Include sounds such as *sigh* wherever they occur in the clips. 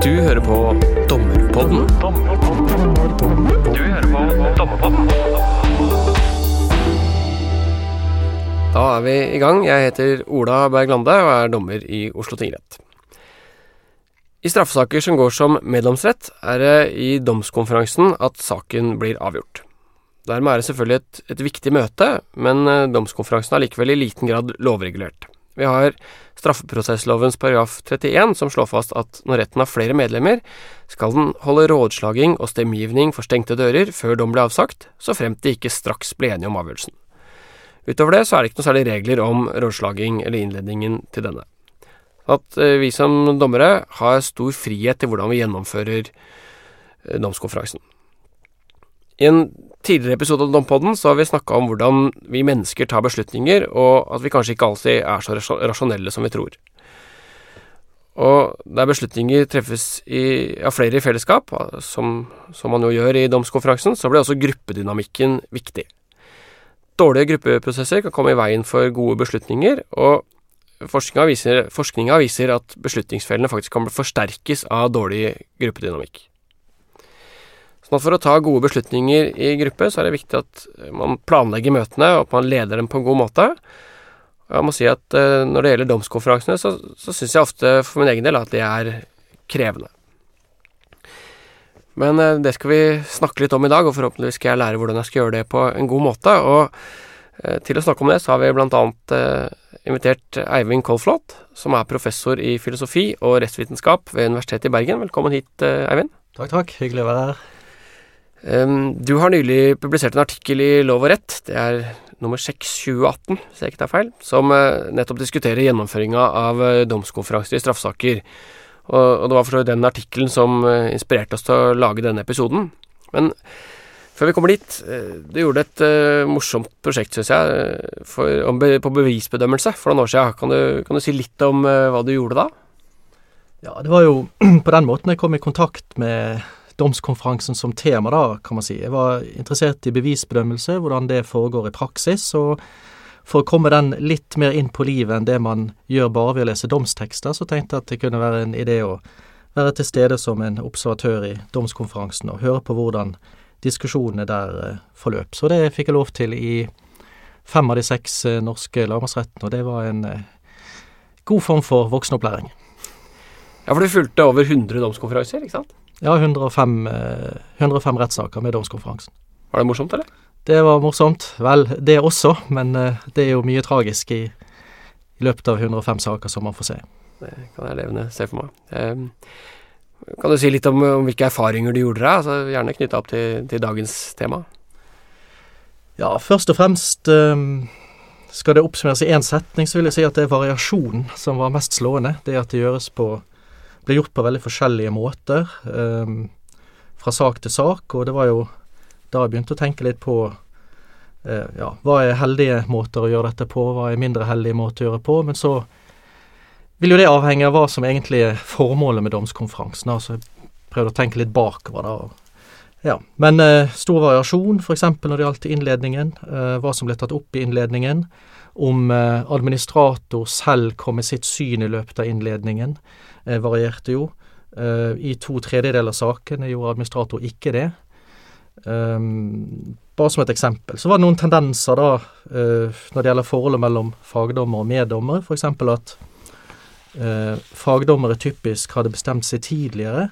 Du hører på Dommerpodden. Du hører på Dommerpodden. Da er vi i gang. Jeg heter Ola Berg Lande og er dommer i Oslo tingrett. I straffesaker som går som meddomsrett, er det i domskonferansen at saken blir avgjort. Dermed er det selvfølgelig et, et viktig møte, men eh, domskonferansen er likevel i liten grad lovregulert. Vi har straffeprosesslovens paragraf 31 som slår fast at når retten har flere medlemmer, skal den holde rådslaging og stemmegivning for stengte dører før dom blir avsagt, så fremt de ikke straks ble enige om avgjørelsen. Utover det så er det ikke noe særlig regler om rådslaging eller innledningen til denne. At eh, vi som dommere har stor frihet til hvordan vi gjennomfører eh, domskonferansen. I en tidligere episode av Dompodden så har vi snakka om hvordan vi mennesker tar beslutninger, og at vi kanskje ikke alltid er så rasjonelle som vi tror. Og der beslutninger treffes av av flere i fellesskap, som, som man jo gjør i domskonferansen, så blir også gruppedynamikken viktig. Dårlige gruppeprosesser kan komme i veien for gode beslutninger, og forskninga viser, viser at beslutningsfellene faktisk kan forsterkes av dårlig gruppedynamikk. At For å ta gode beslutninger i gruppe, så er det viktig at man planlegger møtene, og at man leder dem på en god måte. Og jeg må si at uh, når det gjelder domskonferansene, så, så syns jeg ofte for min egen del at de er krevende. Men uh, det skal vi snakke litt om i dag, og forhåpentligvis skal jeg lære hvordan jeg skal gjøre det på en god måte. Og til å snakke om det, så har vi blant annet invitert Eivind Kolflot, som er professor i filosofi og rettsvitenskap ved Universitetet i Bergen. Velkommen hit, Eivind. Takk, takk. Hyggelig å være her. Du har nylig publisert en artikkel i Lov og rett, det er nummer 6 2018, hvis jeg ikke tar feil, som eh, nettopp diskuterer gjennomføringa av eh, domskonferanser i straffesaker. Og, det var for den artikkelen som eh, inspirerte oss til å lage denne episoden. Men før vi kommer dit, du gjorde et morsomt prosjekt, syns jeg, for, på bevisbedømmelse for noen år siden. Kan du, kan du si litt om hva du gjorde da? Ja, det var jo *clears throat* på den måten jeg kom i kontakt med domskonferansen som tema, da, kan man si. Jeg var interessert i bevisbedømmelse, hvordan det foregår i praksis. og for å komme den litt mer inn på livet enn det man gjør bare ved å lese domstekster, så tenkte jeg at det kunne være en idé å være til stede som en observatør i domskonferansen og høre på hvordan diskusjonene der eh, forløp. Så det fikk jeg lov til i fem av de seks eh, norske lagmannsrettene, og det var en eh, god form for voksenopplæring. Ja, for du fulgte over 100 domskonferanser, ikke sant? Ja, 105, 105 eh, rettssaker med domskonferansen. Var det morsomt, eller? Det var morsomt. Vel, det også, men eh, det er jo mye tragisk i, i løpet av 105 saker som man får se. Det kan jeg levende se for meg. Um, kan du si litt om, om, hvilke erfaringer du gjorde deg, altså gjerne knytta opp til, til, dagens tema? Ja, først og fremst um, skal det oppsummeres i én setning, så vil jeg si at det er variasjonen som var mest slående. Det at det gjøres på ble gjort på veldig forskjellige måter um, fra sak til sak, og det var jo da jeg begynte å tenke litt på uh, ja, hva er heldige måter å gjøre dette på, hva er mindre heldige måter å gjøre på, men så vil jo det avhenge av hva som egentlig er formålet med domskonferansen. Altså jeg prøvde å tenke litt bakover da. Ja, Men eh, stor variasjon, f.eks. når det gjaldt innledningen, eh, hva som ble tatt opp i innledningen, om eh, administrator selv kom med sitt syn i løpet av innledningen, Eh, varierte jo. Eh, I to tredjedeler av sakene gjorde administrator ikke det. Um, bare som et eksempel. Så var det noen tendenser da når det gjelder forholdet mellom fagdommer og meddommer. F.eks. at fagdommere typisk hadde bestemt seg tidligere,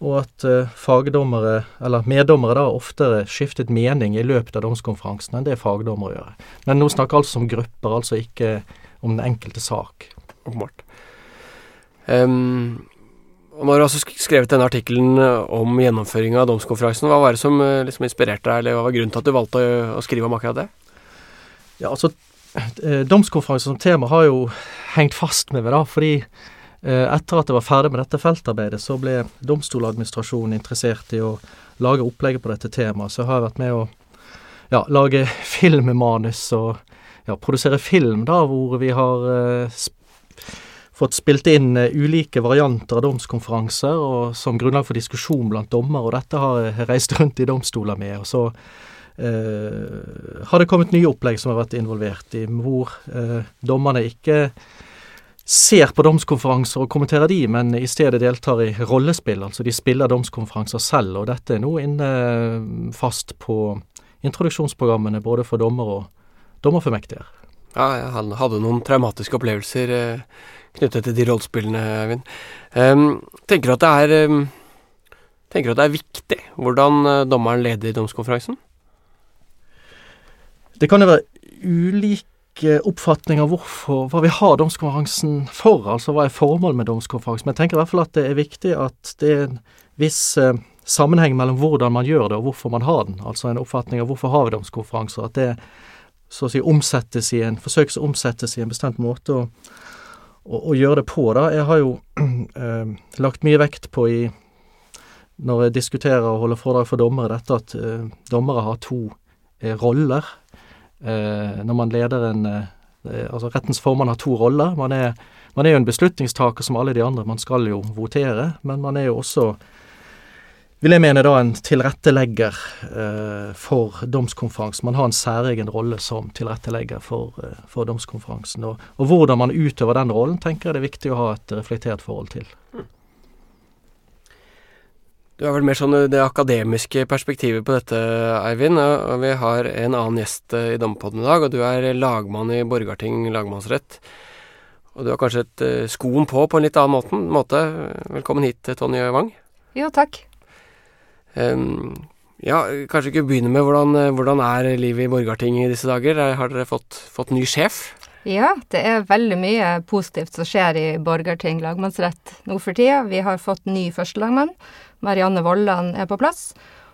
og at uh, fagdommere, eller meddommere da, oftere skiftet mening i løpet av domskonferansen enn det fagdommere gjør. Men nå snakker altså om grupper, altså ikke om den enkelte sak. Åpenbart. Um, og Når du har skrevet denne artikkelen eh, om gjennomføringa av domskonferansen, hva var det som eh, liksom inspirerte deg, eller hva var grunnen til at du valgte å, å skrive om akkurat det? Ja, altså, eh, Domskonferansen som tema har jo hengt fast med meg, da, fordi eh, etter at jeg var ferdig med dette feltarbeidet, så ble Domstoladministrasjonen interessert i å lage opplegget på dette temaet. Så jeg har vært med å ja, lage *laughs* filmmanus og ja, produsere film, da, hvor vi har eh, fått spilt inn uh, ulike varianter av domskonferanser og som grunnlag for diskusjon blant dommer, og dette har jeg reist *laughs* rundt i domstoler med. og så eh, har det kommet nye opplegg som har vært involvert i, hvor eh, dommerne ikke ser på domskonferanser og kommenterer de, men i stedet deltar i rollespill. Altså de spiller domskonferanser selv, og dette er nå inne fast på introduksjonsprogrammene både for dommer og dommerformektiger. Ja, han hadde noen traumatiske opplevelser eh, knyttet til de rollespillene, Eivind. Um, tenker du at det er um, Tenker at det er viktig hvordan uh, dommeren leder domskonferansen? Det kan jo være ulike oppfatninger av hvorfor, hva vi har domskonferansen for, altså hva er formålet med domskonferansen. Men jeg tenker i hvert fall at det er viktig at det er en viss uh, sammenheng mellom hvordan man gjør det og hvorfor man har den. Altså en oppfatning av hvorfor har vi domskonferanser. At det så å si omsettes i en, forsøkes å omsettes i en bestemt måte å, å, å gjøre det på, da. Jeg har jo uh, *clears throat* lagt mye vekt på i når jeg diskuterer og holder foredrag for dommere, dette at uh, dommere har to roller. Uh, når man leder en Altså rettens formann har to roller. Man er, man er jo en beslutningstaker som alle de andre, man skal jo votere, men man er jo også vil jeg mene da en tilrettelegger for domskonferansen. Man har en særegen rolle som tilrettelegger for, for domskonferansen. Og, og, hvordan man utøver den rollen, tenker jeg det er viktig å ha et reflektert forhold til. Du har vel mer sånn det akademiske perspektivet på dette, Eivind. Og vi har en annen gjest eh, i Dommepodden i dag, og du er lagmann i Borgarting lagmannsrett. Og du har kanskje et uh, skoen på på en litt annen måte. Velkommen hit, Tonje Wang. Jo, takk. Um, ja, kanskje ikke begynne med hvordan, eh, hvordan er livet i Borgarting i disse dager? Har dere fått, fått ny sjef? Ja, det er veldig mye positivt som skjer i Borgarting lagmannsrett nå for tida. Vi har fått ny førstelagmann. Marianne Vollan er på plass.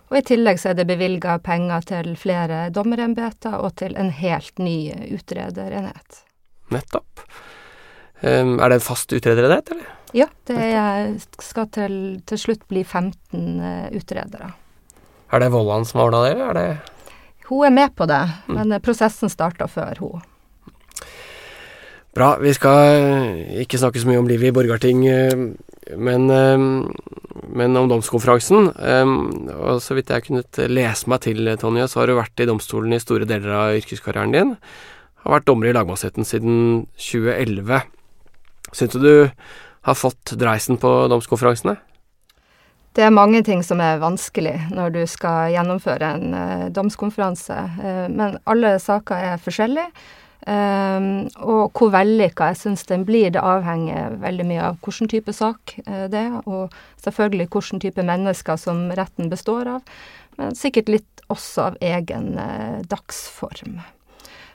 Og i tillegg så er det bevilga penger til flere dommerembeter og til en helt ny utrederenhet. Nettopp. Um, er det en fast utrederenhet, eller? Ja, det er, skal til, til, slutt bli 15 uh, eh, utredere. Er det Vollan som har ordna det, eller er det Hun er med på det, mm. men prosessen starta før hun. Bra. Vi skal ikke snakke så mye om livet i Borgarting, men men om domskonferansen. Og så vidt jeg har kunnet lese meg til, Tonje, så har du vært i domstolen i store deler av yrkeskarrieren din. Har vært dommer i lagmannsretten siden 2011. Syns du du har fått dreisen på domskonferansene? Det er mange ting som er vanskelig når du skal gjennomføre en uh, domskonferanse, uh, men alle saker er forskjellige. Um, og hvor vellykka jeg syns den blir, det avhenger veldig mye av hvilken type sak uh, det er, og selvfølgelig hvilken type mennesker som retten består av, men sikkert litt også av egen uh, dagsform.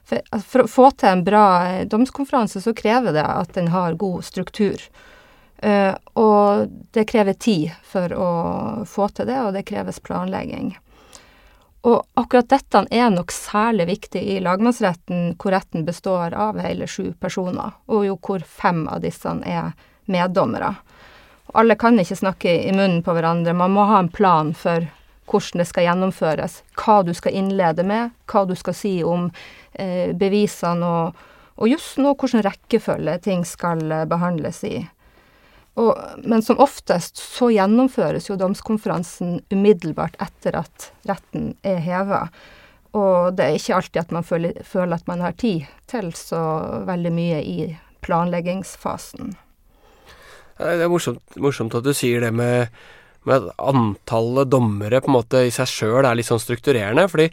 For, altså, for, å få til en bra uh, domskonferanse, så krever det at den har god struktur. og det krever tid for å få til det, og det kreves planlegging. Og akkurat dette er nok særlig viktig i lagmannsretten, hvor retten består av hele sju personer, og jo hvor fem av disse er meddommere. Alle kan ikke snakke i munnen på hverandre, man må ha en plan for hvordan det skal gjennomføres, hva du skal innlede med, hva du skal si om eh, bevisene og, og jussen, og hvilken rekkefølge ting skal eh, behandles i. Og, men som oftest så gjennomføres jo domskonferansen umiddelbart etter at retten er heva. Og det er ikke alltid at man føler, føler, at man har tid til så veldig mye i planleggingsfasen. Det er morsomt, morsomt at du sier det med, med at antallet dommere på en måte i seg sjøl er litt sånn strukturerende. fordi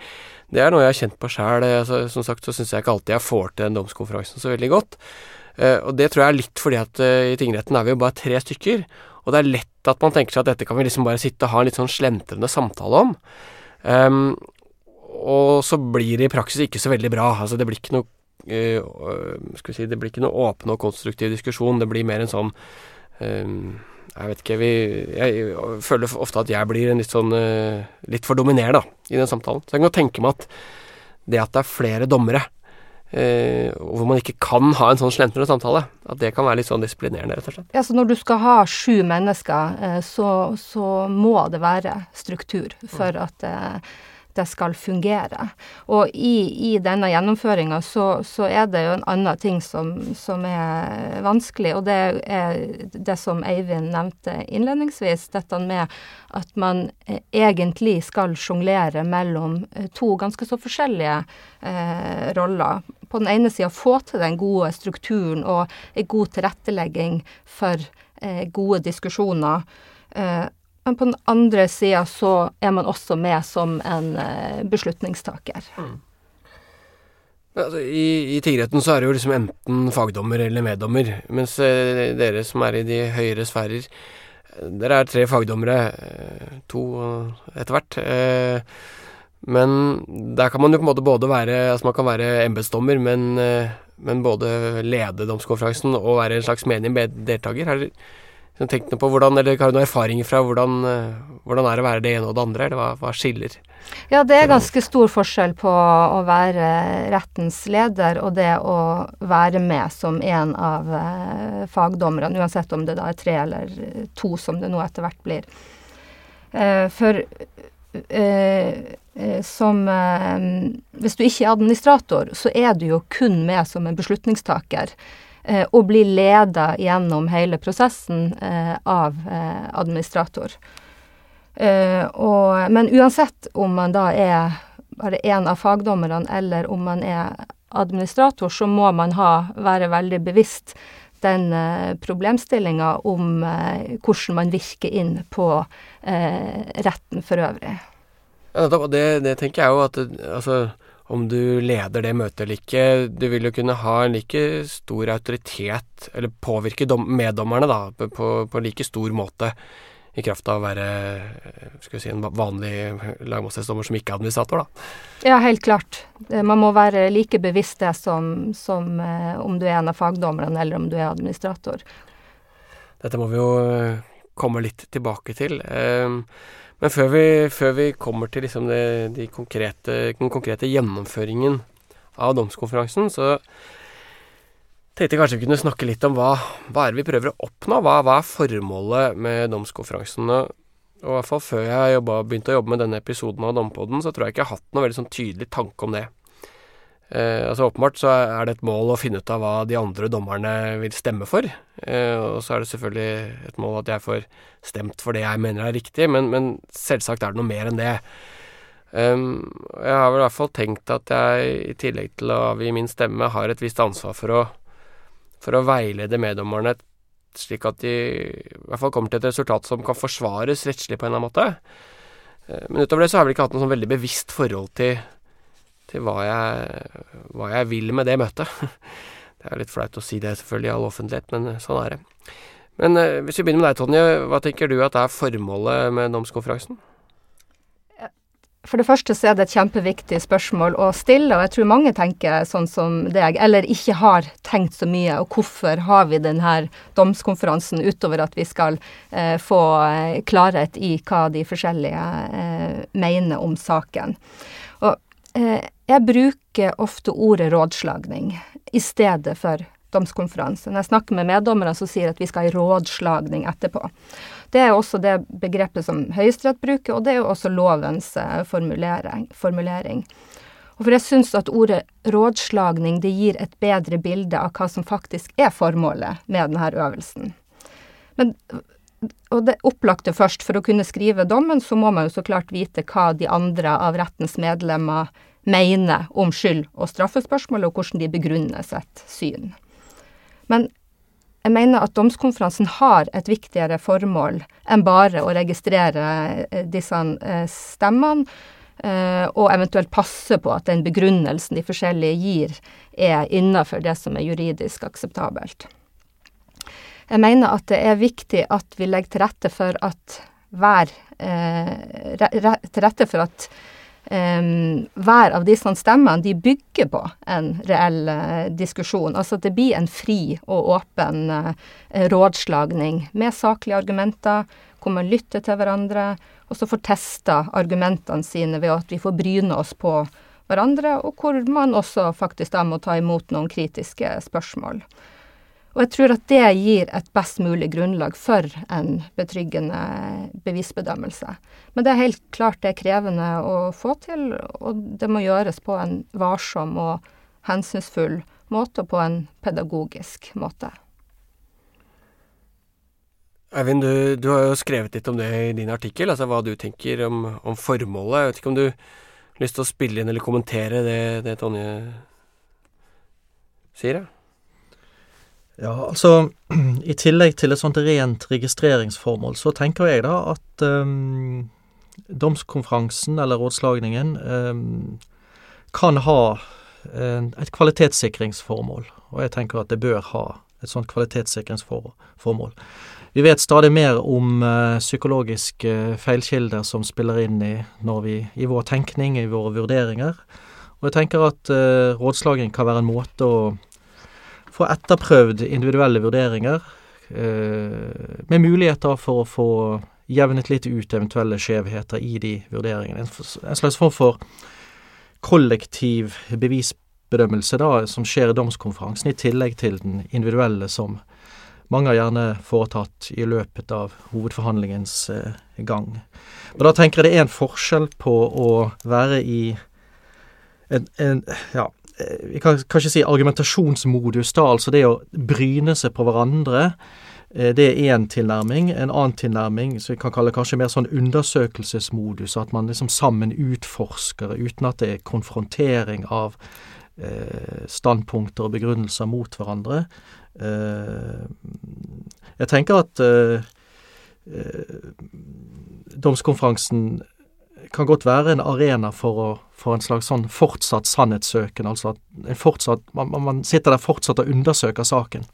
det er noe jeg har kjent på sjæl. Altså, som sagt så syns jeg ikke alltid jeg får til den domskonferansen så veldig godt. Uh, og det tror jeg er litt fordi at uh, i tingretten er vi jo bare tre stykker. Og det er lett at man tenker seg at dette kan vi liksom bare sitte og ha en litt sånn slentrende samtale om. Um, og så blir det i praksis ikke så veldig bra. Altså det blir ikke noe uh, skal vi si, Det blir ikke noe åpen og konstruktiv diskusjon. Det blir mer en sånn um, Jeg vet ikke vi, Jeg føler ofte at jeg blir en litt sånn Litt for dominerende i den samtalen. Så jeg kan godt tenke meg at det at det er flere dommere Eh, hvor man ikke kan ha en sånn slentrende samtale. At det kan være litt sånn disiplinerende, rett og slett. Ja, så når du skal ha sju mennesker, eh, så, så, må det være struktur for mm. at eh, det skal fungere. Og i, i denne gjennomføringa så, så, er det jo en annen ting som, som, er vanskelig, og det er det som Eivind nevnte innledningsvis, dette med at man egentlig skal sjonglere mellom eh, to ganske så forskjellige eh, roller på den ene sida få til den gode strukturen og en god tilrettelegging for eh, gode diskusjoner. Eh, men på den andre sida så er man også med som en eh, beslutningstaker. Mm. Altså, I i tingretten så er det jo liksom enten fagdommer eller meddommer, mens eh, dere som er i de høyere sfærer Dere er tre fagdommere, eh, to etter hvert. Eh, men der kan man jo på en måte både være Altså man kan være embetsdommer, men, men både lede domskonferansen og være en slags menig deltaker. Har dere tenkt noe på hvordan, eller har du noen erfaringer fra hvordan, hvordan er det å være det ene og det andre, eller hva, hva skiller? Ja, det er ganske stor forskjell på å være rettens leder og det å være med som en av eh, fagdommerne, uansett om det da er tre eller to, som det nå etter hvert blir. Eh, for eh, som Hvis du ikke er administrator, så er du jo kun med som en beslutningstaker. Og blir leda gjennom hele prosessen av administrator. Uh, og, men uansett om man da er bare én av fagdommerne, eller om man er administrator, så må man ha, være veldig bevisst den eh, problemstillinga om eh, hvordan man virker inn på eh, retten for øvrig. Ja, det, det, tenker jeg jo at altså, om du leder det møtet eller ikke, du vil jo kunne ha en like stor autoritet, eller påvirke meddommerne da, på, på like stor måte i kraft av å være skal vi si, en vanlig lagmannsrettsdommer som ikke er administrator, da. Ja, helt klart. Man må være like bevisst det som, som eh, om du er en av fagdommerne eller om du er administrator. Dette må vi jo eh, komme litt tilbake til. Eh, men før vi, før vi kommer til liksom det, de konkrete, den konkrete gjennomføringen av domskonferansen, så tenkte jeg kanskje vi kunne snakke litt om hva, hva er det vi prøver å oppnå? Hva, hva er formålet med domskonferansen? Og, i hvert fall før jeg jobbet, begynte å jobbe med denne episoden av Dompodden, så tror jeg ikke jeg har hatt noe veldig sånn tydelig tanke om det. Eh, altså Åpenbart så er det et mål å finne ut av hva de andre dommerne vil stemme for. Eh, og så er det selvfølgelig et mål at jeg får stemt for det jeg mener er riktig, men, men selvsagt er det noe mer enn det. Um, jeg har vel i hvert fall tenkt at jeg i tillegg til å avgi min stemme, har et visst ansvar for å for å veilede meddommerne slik at de i hvert fall kommer til et resultat som kan forsvares rettslig på en eller annen måte. Eh, men utover det så har jeg vel ikke hatt noe sånn veldig bevisst forhold til, til hva, jeg, hva, jeg, vil med det møtet. *laughs* Det er litt flaut å si det selvfølgelig i all offentlighet, men sånn er det. Men eh, hvis vi begynner med deg, Tonje. Hva tenker du at er formålet med domskonferansen? For det første så er det et kjempeviktig spørsmål å stille, og jeg tror mange tenker sånn som deg, eller ikke har tenkt så mye. Og hvorfor har vi denne domskonferansen utover at vi skal eh, få eh, klarhet i hva de forskjellige eh, mener om saken. Eh, jeg bruker ofte ordet rådslagning i stedet for domskonferanse. Når jeg snakker med meddommere, så sier at vi skal ha rådslagning etterpå. Det er også det begrepet som Høyesterett bruker, og det er jo også lovens eh, formulering. formulering. Og for jeg syns at ordet rådslagning det gir et bedre bilde av hva som faktisk er formålet med denne øvelsen. Men, og det opplagte først, for å kunne skrive dommen, så må man jo så klart vite hva de andre av rettens medlemmer mener om skyld- og straffespørsmål, og hvordan de begrunner sitt syn. Men jeg mener at domskonferansen har et viktigere formål enn bare å registrere eh, disse eh, stemmene, eh, og eventuelt passe på at den begrunnelsen de forskjellige gir, er innenfor det som er juridisk akseptabelt. Jeg mener at det er viktig at vi legger til rette for at hver Til rette for at Um, hver av disse stemmene de bygger på en reell uh, diskusjon. Altså at det blir en fri og åpen uh, rådslagning med saklige argumenter, hvor man lytter til hverandre, og så får testa argumentene sine ved at vi får bryne oss på hverandre, og hvor man også faktisk da må ta imot noen kritiske spørsmål. Og jeg tror at det gir et best mulig grunnlag for en betryggende bevisbedømmelse. Men det er helt klart det er krevende å få til, og det må gjøres på en varsom og hensynsfull måte, og på en pedagogisk måte. Eivind, du, du, har jo skrevet litt om det i din artikkel, altså hva du tenker om, om formålet. Jeg vet ikke om du har lyst til å spille inn eller kommentere det, det Tonje sier det? Ja, altså *clears throat* I tillegg til et sånt rent registreringsformål, så tenker jeg da at um, domskonferansen, eller rådslagningen, um, kan ha um, et kvalitetssikringsformål. Og jeg tenker at det bør ha et sånt kvalitetssikringsformål. Vi vet stadig mer om uh, psykologiske feilkilder som spiller inn i, vi, i, vår tenkning, i våre vurderinger. Og jeg tenker at uh, rådslagning kan være en måte å få etterprøvd individuelle vurderinger, eh, med muligheter for å få jevnet litt ut eventuelle skjevheter i de vurderingene. En, slags form for kollektiv bevisbedømmelse da, som skjer i domskonferansen, i tillegg til den individuelle som mange har gjerne foretatt i løpet av hovedforhandlingens eh, gang. Men da tenker jeg det er en forskjell på å være i en, en, ja, vi kan kanskje si argumentasjonsmodus, da, altså det å bryne seg på hverandre. Eh, det er én tilnærming. En annen tilnærming som vi kan kalle kanskje mer sånn undersøkelsesmodus, at man liksom sammen utforsker uten at det er konfrontering av eh, standpunkter og begrunnelser mot hverandre. Eh, jeg tenker at eh, eh domskonferansen kan godt være en arena for, å, for en slags sånn fortsatt sannhetssøken. Altså at fortsatt, man, man, sitter der fortsatt og undersøker saken.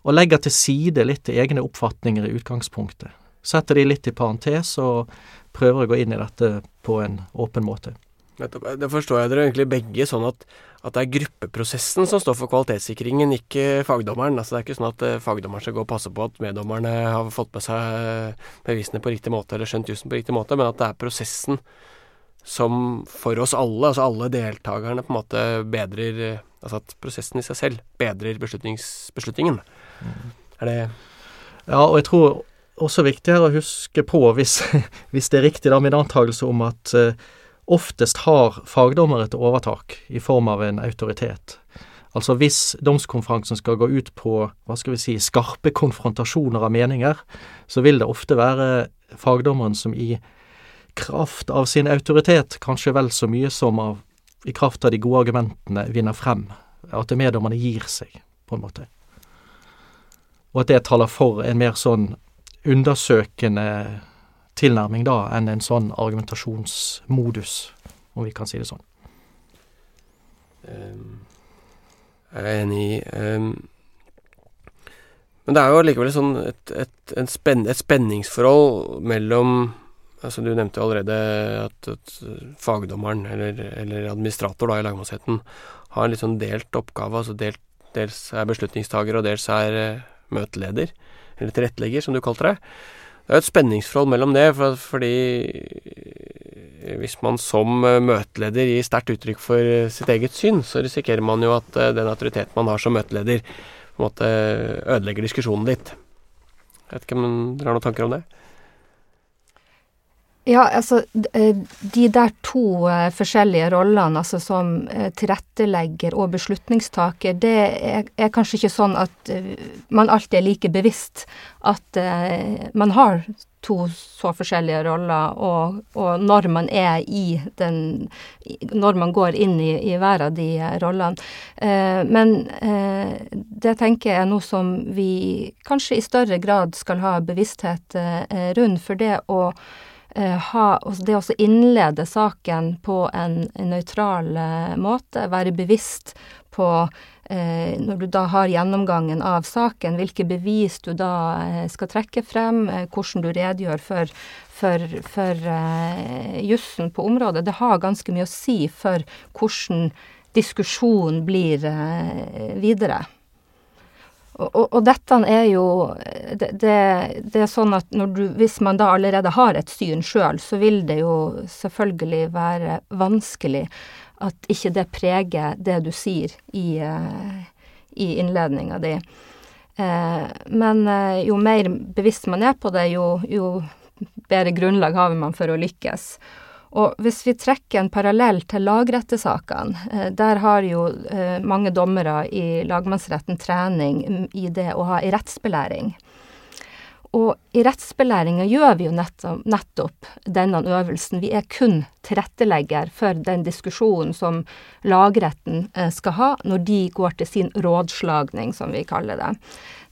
Og legger til side litt egne oppfatninger i utgangspunktet. Setter de litt i parentes og prøver å gå inn i dette på en åpen måte. Det forstår jeg dere egentlig begge sånn at at det er gruppeprosessen som står for kvalitetssikringen, ikke fagdommeren. Altså Det er ikke sånn at uh, fagdommeren skal gå og passe på at meddommerne har fått med seg uh, bevisene på riktig måte eller skjønt jussen på riktig måte, men at det er prosessen som for oss alle, altså alle deltakerne, på en måte bedrer uh, Altså at prosessen i seg selv bedrer beslutningen. Er det Ja, og jeg tror også viktig her å huske på, hvis, *laughs* hvis det er riktig da, min antakelse om at uh, Oftest har fagdommer et overtak i form av en autoritet. Altså hvis domskonferansen skal gå ut på, hva skal vi si, skarpe konfrontasjoner av meninger, så vil det ofte være fagdommeren som i kraft av sin autoritet, kanskje vel så mye som av, i kraft av de gode argumentene, vinner frem. At meddommerne gir seg, på en måte. Og at det taler for en mer sånn undersøkende tilnærming da enn en sånn argumentasjonsmodus, om vi kan si det sånn. Um, jeg er enig i um, Men det er jo likevel sånn et, et, spenn, et, spenningsforhold mellom altså Du nevnte allerede at, at fagdommeren, eller, eller, administrator da i lagmannsretten, har en litt sånn delt oppgave. altså delt, Dels er beslutningstaker, og dels er uh, møteleder, eller tilrettelegger, som du kalte det. Det er jo et spenningsforhold mellom det, for, fordi hvis man som eh, møteleder gir sterkt uttrykk for eh, sitt eget syn, så risikerer man jo at eh, den autoriteten man har som møteleder, på en måte ødelegger diskusjonen litt. Jeg vet ikke om dere har noen tanker om det? Ja, altså eh, de der to eh, forskjellige rollene, altså som eh, tilrettelegger og beslutningstaker, det er, kanskje ikke sånn at man alltid er like bevisst at man har to så forskjellige roller, og, og når man er i den Når man går inn i, i hver av de rollene. men det tenker jeg er noe som vi kanskje i større grad skal ha bevissthet rundt, for det å ha, det å innlede saken på en, nøytral eh, måte, være bevisst på eh, når du da har gjennomgangen av saken, hvilke bevis du da eh, skal trekke frem, eh, hvordan du redegjør for, for, for eh, jussen på området, det har ganske mye å si for hvordan diskusjonen blir videre. Og, og, dette er jo det, det, det, er sånn at du, hvis man da allerede har et syn sjøl, så vil det jo selvfølgelig være vanskelig at ikke det preger det du sier i, uh, i innledninga di. Uh, men uh, jo mer bevisst man er på det, jo, jo bedre grunnlag har man for å lykkes. Og hvis vi trekker en parallell til lagrettesakene, eh, der har jo eh, mange dommere i lagmannsretten trening i det å ha ei rettsbelæring. Og i rettsbelæringa gjør vi jo nettopp, nettopp denne øvelsen. Vi er kun tilrettelegger for den diskusjonen som lagretten eh, skal ha når de går til sin rådslagning, som vi kaller det.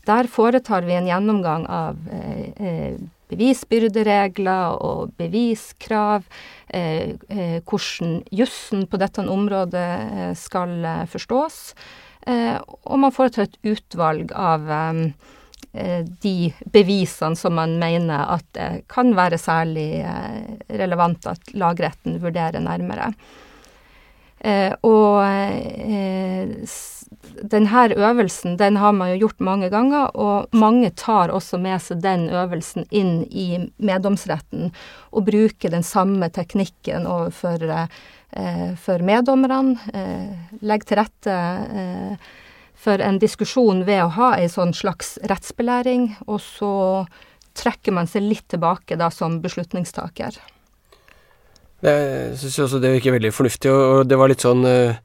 Der foretar vi en gjennomgang av eh, bevisbyrderegler og beviskrav, eh, eh, hvordan jussen på dette området skal forstås. Eh, og man foretar et utvalg av Eh, de bevisene som man mener at kan være særlig eh, relevant at lagretten vurderer nærmere. Eh, og denne øvelsen den har man jo gjort mange ganger, og mange tar også med seg den øvelsen inn i meddomsretten og bruker den samme teknikken overfor for meddommerne. legger til rette for en diskusjon ved å ha ei sånn slags rettsbelæring, og så trekker man seg litt tilbake da som beslutningstaker. Jeg syns også det virker veldig fornuftig, og det var litt sånn eh,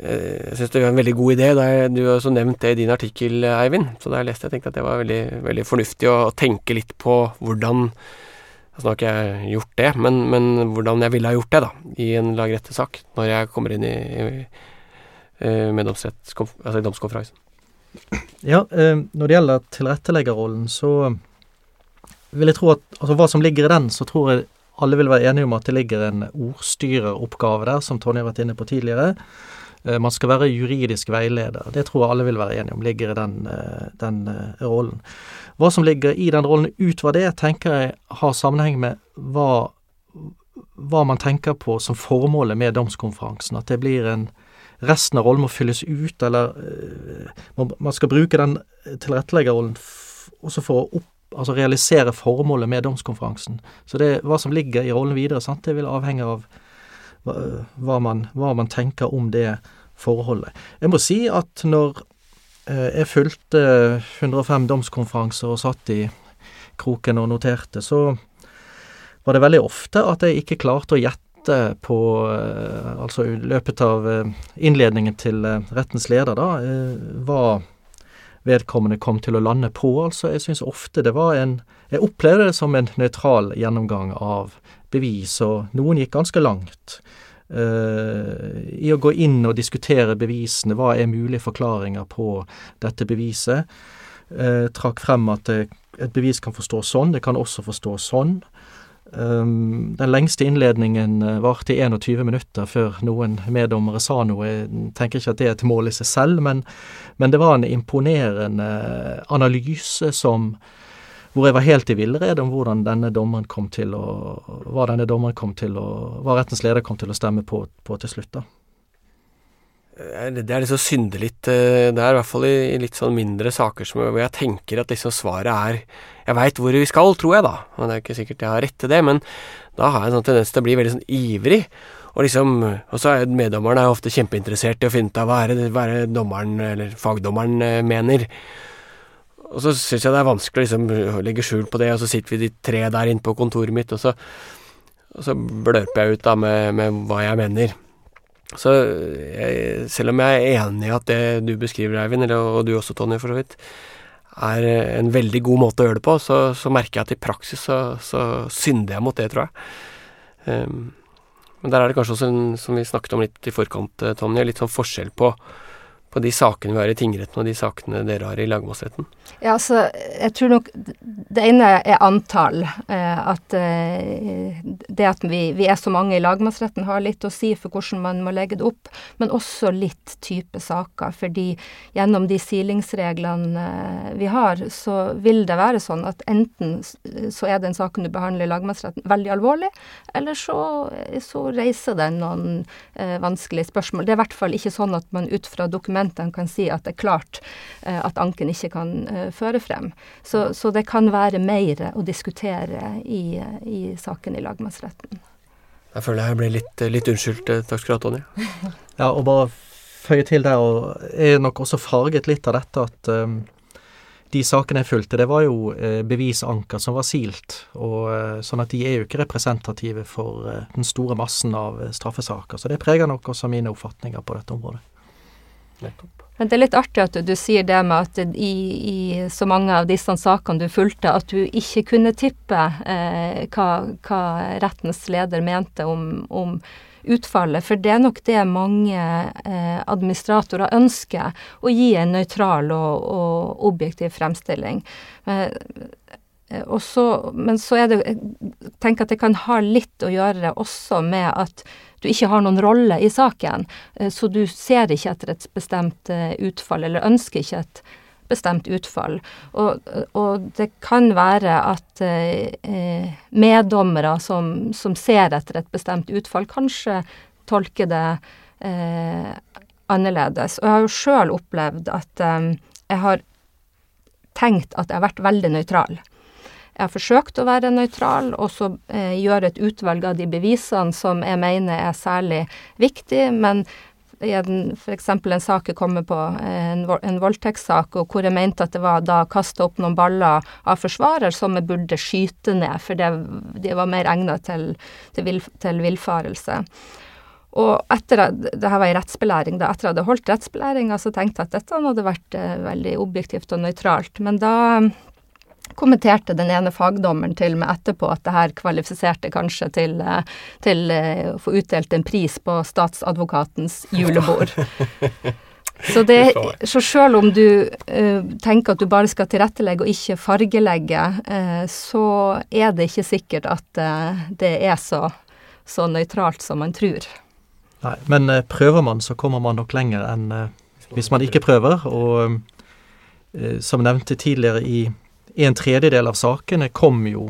eh, Jeg syns det var en veldig god idé. Du har også nevnt det i din artikkel, Eivind. Så da jeg leste jeg tenkte at det var veldig, veldig fornuftig å tenke litt på hvordan Altså nå har ikke jeg gjort det, men, men hvordan jeg ville ha gjort det, da, i en lagrettesak, når jeg kommer inn i, i Eh, med altså i domskonferansen. Ja, når det gjelder tilretteleggerrollen, så vil jeg tro at altså hva som ligger i den, så tror jeg alle vil være enige om at det ligger en ordstyreroppgave der, som Tonje har vært inne på tidligere. Eh, man skal være juridisk veileder. Det tror jeg alle vil være enige om ligger i den, den rollen. Hva som ligger i den rollen utover det, tenker jeg har sammenheng med hva, hva man tenker på som formålet med domskonferansen. At det blir en resten av rollen må fylles ut, eller man skal bruke den tilretteleggerrollen også for å opp, altså realisere formålet med domskonferansen. Så det, hva som ligger i rollen videre, sant, det vil avhenge av hva, man, hva, man, tenker om det forholdet. Jeg må si at når uh, jeg fulgte 105 domskonferanser og satt i kroken og noterte, så var det veldig ofte at jeg ikke klarte å gjette på eh, Altså i løpet av eh, innledningen til eh, rettens leder, da, hva vedkommende kom til å lande på. Altså, jeg syns ofte det var en Jeg opplevde det som en nøytral gjennomgang av bevis, og noen gikk ganske langt. Uh, I å gå inn og diskutere bevisene, hva er mulige forklaringer på dette beviset. Uh, trakk frem at det, et bevis kan forstås sånn, det kan også forstås sånn. Um, den lengste innledningen uh, varte i 21 minutter før noen meddommere sa noe. Jeg tenker ikke at det er et mål i seg selv, men, men det var en imponerende analyse som hvor jeg var helt i villrede om hvordan denne dommeren kom til å hva denne dommeren kom til å hva rettens leder kom til å stemme på, på til slutt. da. Det er liksom synde litt eh, Det er i hvert fall i, litt sånn mindre saker som, hvor jeg tenker at liksom svaret er Jeg veit hvor vi skal, tror jeg, da. Og det er ikke sikkert jeg har rett til det, men da har jeg en sånn tendens til å bli veldig sånn ivrig. Og liksom, og så er meddommeren er ofte kjempeinteressert i å finne ut av hva er det, hva er det dommeren, eller fagdommeren, eh, mener. Og så syns jeg det er vanskelig å liksom legge skjul på det, og så sitter vi de tre der inne på kontoret mitt, og så, og så blørper jeg ut da med, med hva jeg mener. Så jeg, selv om jeg er enig i at det du beskriver, Eivind, og du også, Tonje, for så vidt, er en veldig god måte å gjøre det på, så, så merker jeg at i praksis så, så, synder jeg mot det, tror jeg. Um, men der er det kanskje også, en, som vi snakket om litt i forkant, Tonje, litt sånn forskjell på på de sakene vi har i tingretten og de sakene dere har i lagmannsretten? Ja, altså, jeg tror nok det ene er antall. Eh, at eh, det at vi, vi, er så mange i lagmannsretten har litt å si for hvordan man må legge det opp, men også litt type saker. Fordi gjennom de silingsreglene eh, vi har, så vil det være sånn at enten så er den saken du behandler i lagmannsretten veldig alvorlig, eller så, så reiser den noen vanskelige spørsmål. Det er i hvert fall ikke sånn at man ut fra dokumentet argumentene kan si at det er klart eh, at anken ikke kan eh, føre frem. Så, så, det kan være mer å diskutere i, i saken i lagmannsretten. Jeg føler jeg ble litt, litt unnskyldt. Eh, takk skal du ha, Tonje. *laughs* ja, og bare føye til der, og er nok også farget litt av dette at um, de sakene jeg fulgte, det var jo uh, bevisanker som var silt, og uh, sånn at de er jo ikke representative for uh, den store massen av straffesaker. Så det preger nok også mine oppfatninger på dette området. Nettopp. Men det er litt artig at du, du sier det med at i, i, så mange av disse sakene du fulgte, at du ikke kunne tippe eh, hva, hva, rettens leder mente om, om, utfallet. For det er nok det mange eh, administratorer ønsker, å gi en nøytral og, og objektiv fremstilling. Eh, så, men så er det Jeg at det kan ha litt å gjøre også med at du ikke har noen rolle i saken, eh, så du ser ikke etter et bestemt eh, utfall, eller ønsker ikke et bestemt utfall. Og, og det kan være at eh, meddommere som, som, ser etter et bestemt utfall, kanskje tolker det eh, annerledes. Og jeg har jo sjøl opplevd at eh, jeg har tenkt at jeg har vært veldig nøytral. Jeg har forsøkt å være nøytral, og så eh, gjøre et utvalg av de bevisene som jeg mener er særlig viktig, men i f.eks. en sak jeg kommer på, en, en voldtektssak, og hvor jeg mente at det var da kasta opp noen baller av forsvarer som jeg burde skyte ned, for det, de var mer egnet til, til, vil, til villfarelse. Og etter at, det her var i rettsbelæring, da, etter at jeg hadde holdt rettsbelæringa, så tenkte jeg at dette hadde vært eh, veldig objektivt og nøytralt. Men da kommenterte den ene fagdommeren til meg etterpå at det her kvalifiserte kanskje til, eh, til eh, å få utdelt en pris på statsadvokatens julebord. *laughs* Så, det, så selv om du uh, tenker at du bare skal tilrettelegge og ikke fargelegge, uh, så er det ikke sikkert at uh, det er så, så nøytralt som man tror. Nei, men prøver man, så kommer man nok lenger enn hvis man ikke prøver. Og som nevnte tidligere i en tredjedel av sakene kom jo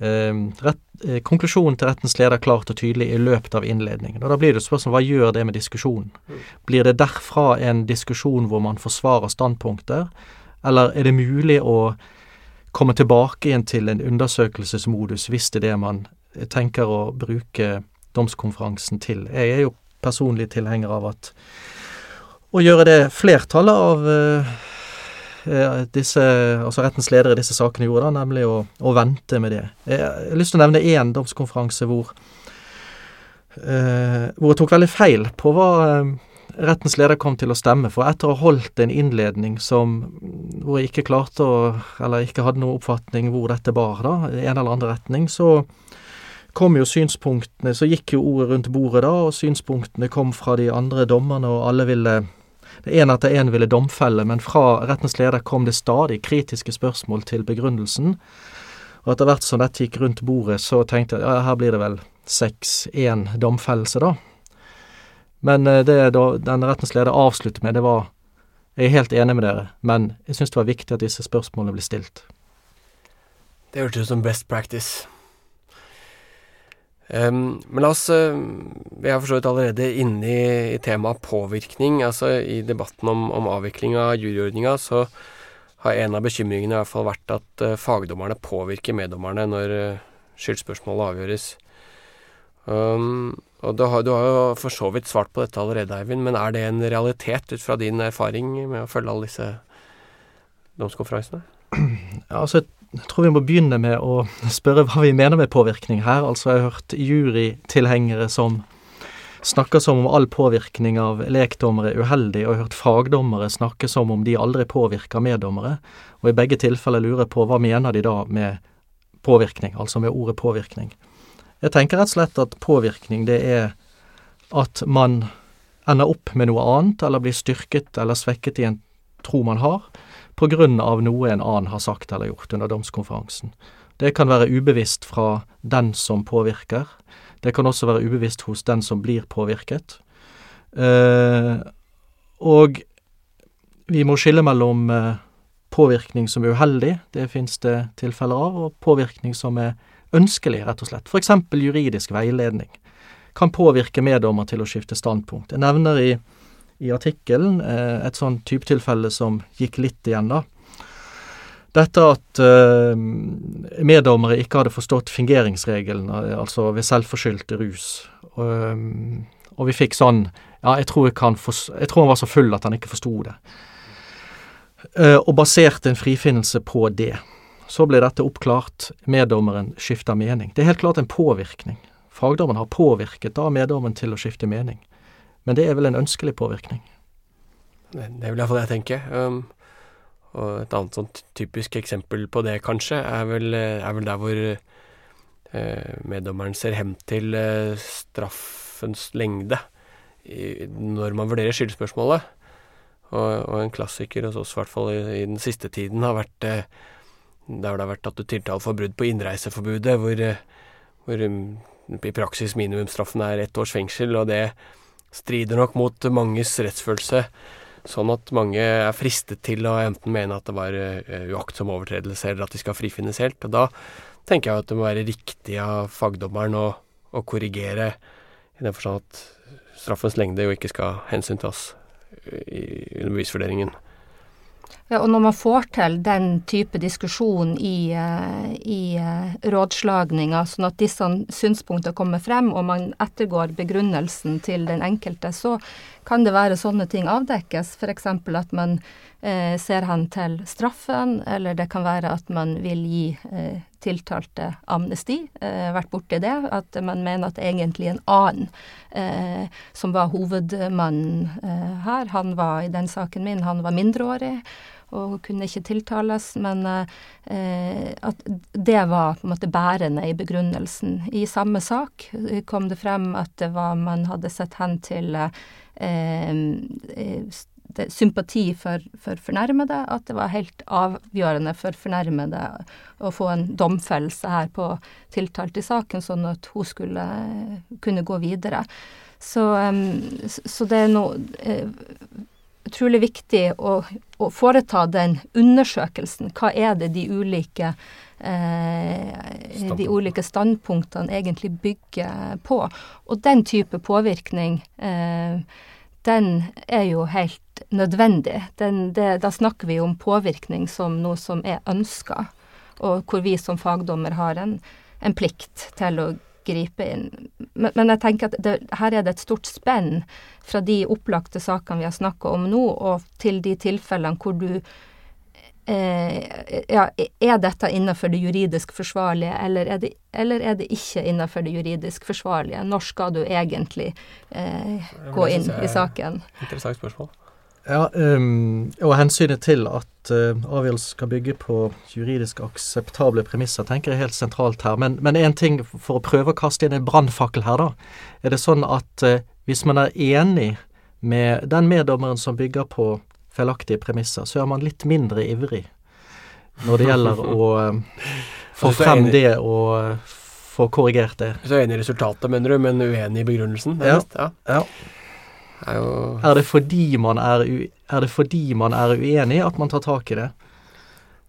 eh, rett, eh, konklusjonen til rettens leder klart og tydelig i løpet av innledningen. Og Da blir det spørsmål hva gjør det med diskusjonen? Blir det derfra en diskusjon hvor man forsvarer standpunkter, eller er det mulig å komme tilbake igjen til en undersøkelsesmodus hvis det er det man tenker å bruke domskonferansen til? Jeg er jo personlig tilhenger av at å gjøre det flertallet av Eh, disse, altså rettens ledere i disse sakene gjorde, da, nemlig å, å, vente med det. Jeg har lyst til å nevne én domskonferanse hvor, eh, hvor jeg tok veldig feil på hva eh, rettens leder kom til å stemme. For etter å ha holdt en innledning som, hvor jeg ikke klarte å, eller ikke hadde noen oppfatning hvor dette bar, da, i en eller annen retning, så kom jo synspunktene, så gikk jo ordet rundt bordet da, og synspunktene kom fra de andre dommerne, og alle ville det ene etter én ville domfelle, men fra rettens leder kom det stadig kritiske spørsmål til begrunnelsen. Og etter hvert som dette gikk rundt bordet, så tenkte jeg ja, her blir det vel seks-én domfellelse, da. Men eh, det da den rettens leder avsluttet med, det var Jeg er helt enig med dere, men jeg syns det var viktig at disse spørsmålene ble stilt. Det hørtes ut som best practice. Um, men la oss uh, Vi er for så vidt allerede inne i, i temaet påvirkning. Altså I debatten om, om avvikling av juryordninga så har en av bekymringene i hvert fall vært at uh, fagdommerne påvirker meddommerne når uh, skyldspørsmålet avgjøres. Um, og du har, du har, jo for så vidt svart på dette allerede, Eivind, men er det en realitet ut fra din erfaring med å følge alle disse domskonferansene? Ja, altså jeg tror vi må begynne med å spørre hva vi mener med påvirkning her. Altså, jeg har hørt jurytilhengere som snakker som om all påvirkning av lekdommere er uheldig, og jeg har hørt fagdommere snakke som om de aldri påvirker meddommere. Og i begge tilfeller lurer jeg på hva mener de da med påvirkning, altså med ordet påvirkning. Jeg tenker rett og slett at påvirkning, det er at man ender opp med noe annet, eller blir styrket eller svekket i en tro man har, av noe en annen har sagt eller gjort under domskonferansen. Det kan være ubevisst fra den som påvirker. Det kan også være ubevisst hos den som blir påvirket. Eh, og vi må skille mellom eh, påvirkning som er uheldig, det finnes det tilfeller av, og påvirkning som er ønskelig, rett og slett. Eksempel juridisk veiledning kan påvirke meddommer til å skifte standpunkt. Jeg nevner i i artikkelen, eh, et sånn typetilfelle som gikk litt igjen, da. Dette at uh, meddommere ikke hadde forstått fingeringsregelen, altså ved selvforskyldt rus. Og, og, vi fikk sånn Ja, jeg tror, jeg, tror, han var så full at han ikke forsto det. Uh, og baserte en frifinnelse på det. Så ble dette oppklart. Meddommeren skifta mening. Det er helt klart en påvirkning. Fagdommeren har påvirket da meddommeren til å skifte mening. Men det er vel en ønskelig påvirkning? Det, er vel iallfall jeg tenker. Um, og et annet sånt typisk eksempel på det, kanskje, er vel, er vel der hvor uh, meddommeren ser hen til uh, straffens lengde i, når man vurderer skyldspørsmålet. Og, og, en klassiker hos oss, i hvert fall i, i, den siste tiden, har vært uh, der det har vært tatt ut tiltale for brudd på innreiseforbudet, hvor, hvor um, i praksis minimumsstraffen er ett års fengsel, og det strider nok mot manges rettsfølelse. Sånn at mange er fristet til å enten mene at det var uh, uaktsom overtredelse, eller at de skal frifinnes helt. Og da tenker jeg at det må være riktig av fagdommeren å, å korrigere, i den forstand at straffens lengde jo ikke skal hensyntas i bevisvurderingen. Ja, og når man får til den type diskusjon i, eh, i eh, rådslagninga, sånn at disse synspunktene kommer frem, og man ettergår begrunnelsen til den enkelte, så kan det være sånne ting avdekkes. F.eks. at man eh, ser hen til straffen, eller det kan være at man vil gi eh, tiltalte amnesti. Eh, vært borti det. At man mener at egentlig en annen eh, som var hovedmannen eh, her, han var i den saken min, han var mindreårig og kunne ikke tiltales. Men eh, at det var på en måte bærende i begrunnelsen. I samme sak kom det frem at det var, man hadde sett hen til eh, sympati for, for, fornærmede, at det var helt avgjørende for fornærmede å få en domfellelse her på tiltalt i saken, sånn at hun skulle kunne gå videre. Så, så det er noe eh, utrolig viktig å, å, foreta den undersøkelsen. Hva er det de ulike eh, de ulike standpunktene egentlig bygger på? Og den type påvirkning eh, den er jo helt nødvendig. Den, det, da snakker vi om påvirkning som noe som er ønska, og hvor vi som fagdommer har en, en plikt til å gripe inn. Men, men jeg tenker at det, her er det et stort spenn fra de opplagte sakene vi har snakka om nå, og til de tilfellene hvor du eh, ja, er dette innenfor det juridisk forsvarlige, eller er det, eller er det ikke innenfor det juridisk forsvarlige? Når skal du egentlig eh, gå inn i saken? Interessant spørsmål. Ja, um, og hensynet til at uh, avgjørelsen skal bygge på juridisk akseptable premisser, tenker jeg er helt sentralt her. Men én ting for å prøve å kaste inn en brannfakkel her, da. Er det sånn at uh, hvis man er enig med den meddommeren som bygger på feilaktige premisser, så er man litt mindre ivrig når det gjelder *laughs* å uh, få frem det og få korrigert det. Så er enig i resultatet, mener du, men uenig i begrunnelsen? Ja. ja. ja. Er, jo... er, det fordi man er, er det fordi man er uenig at man tar tak i det?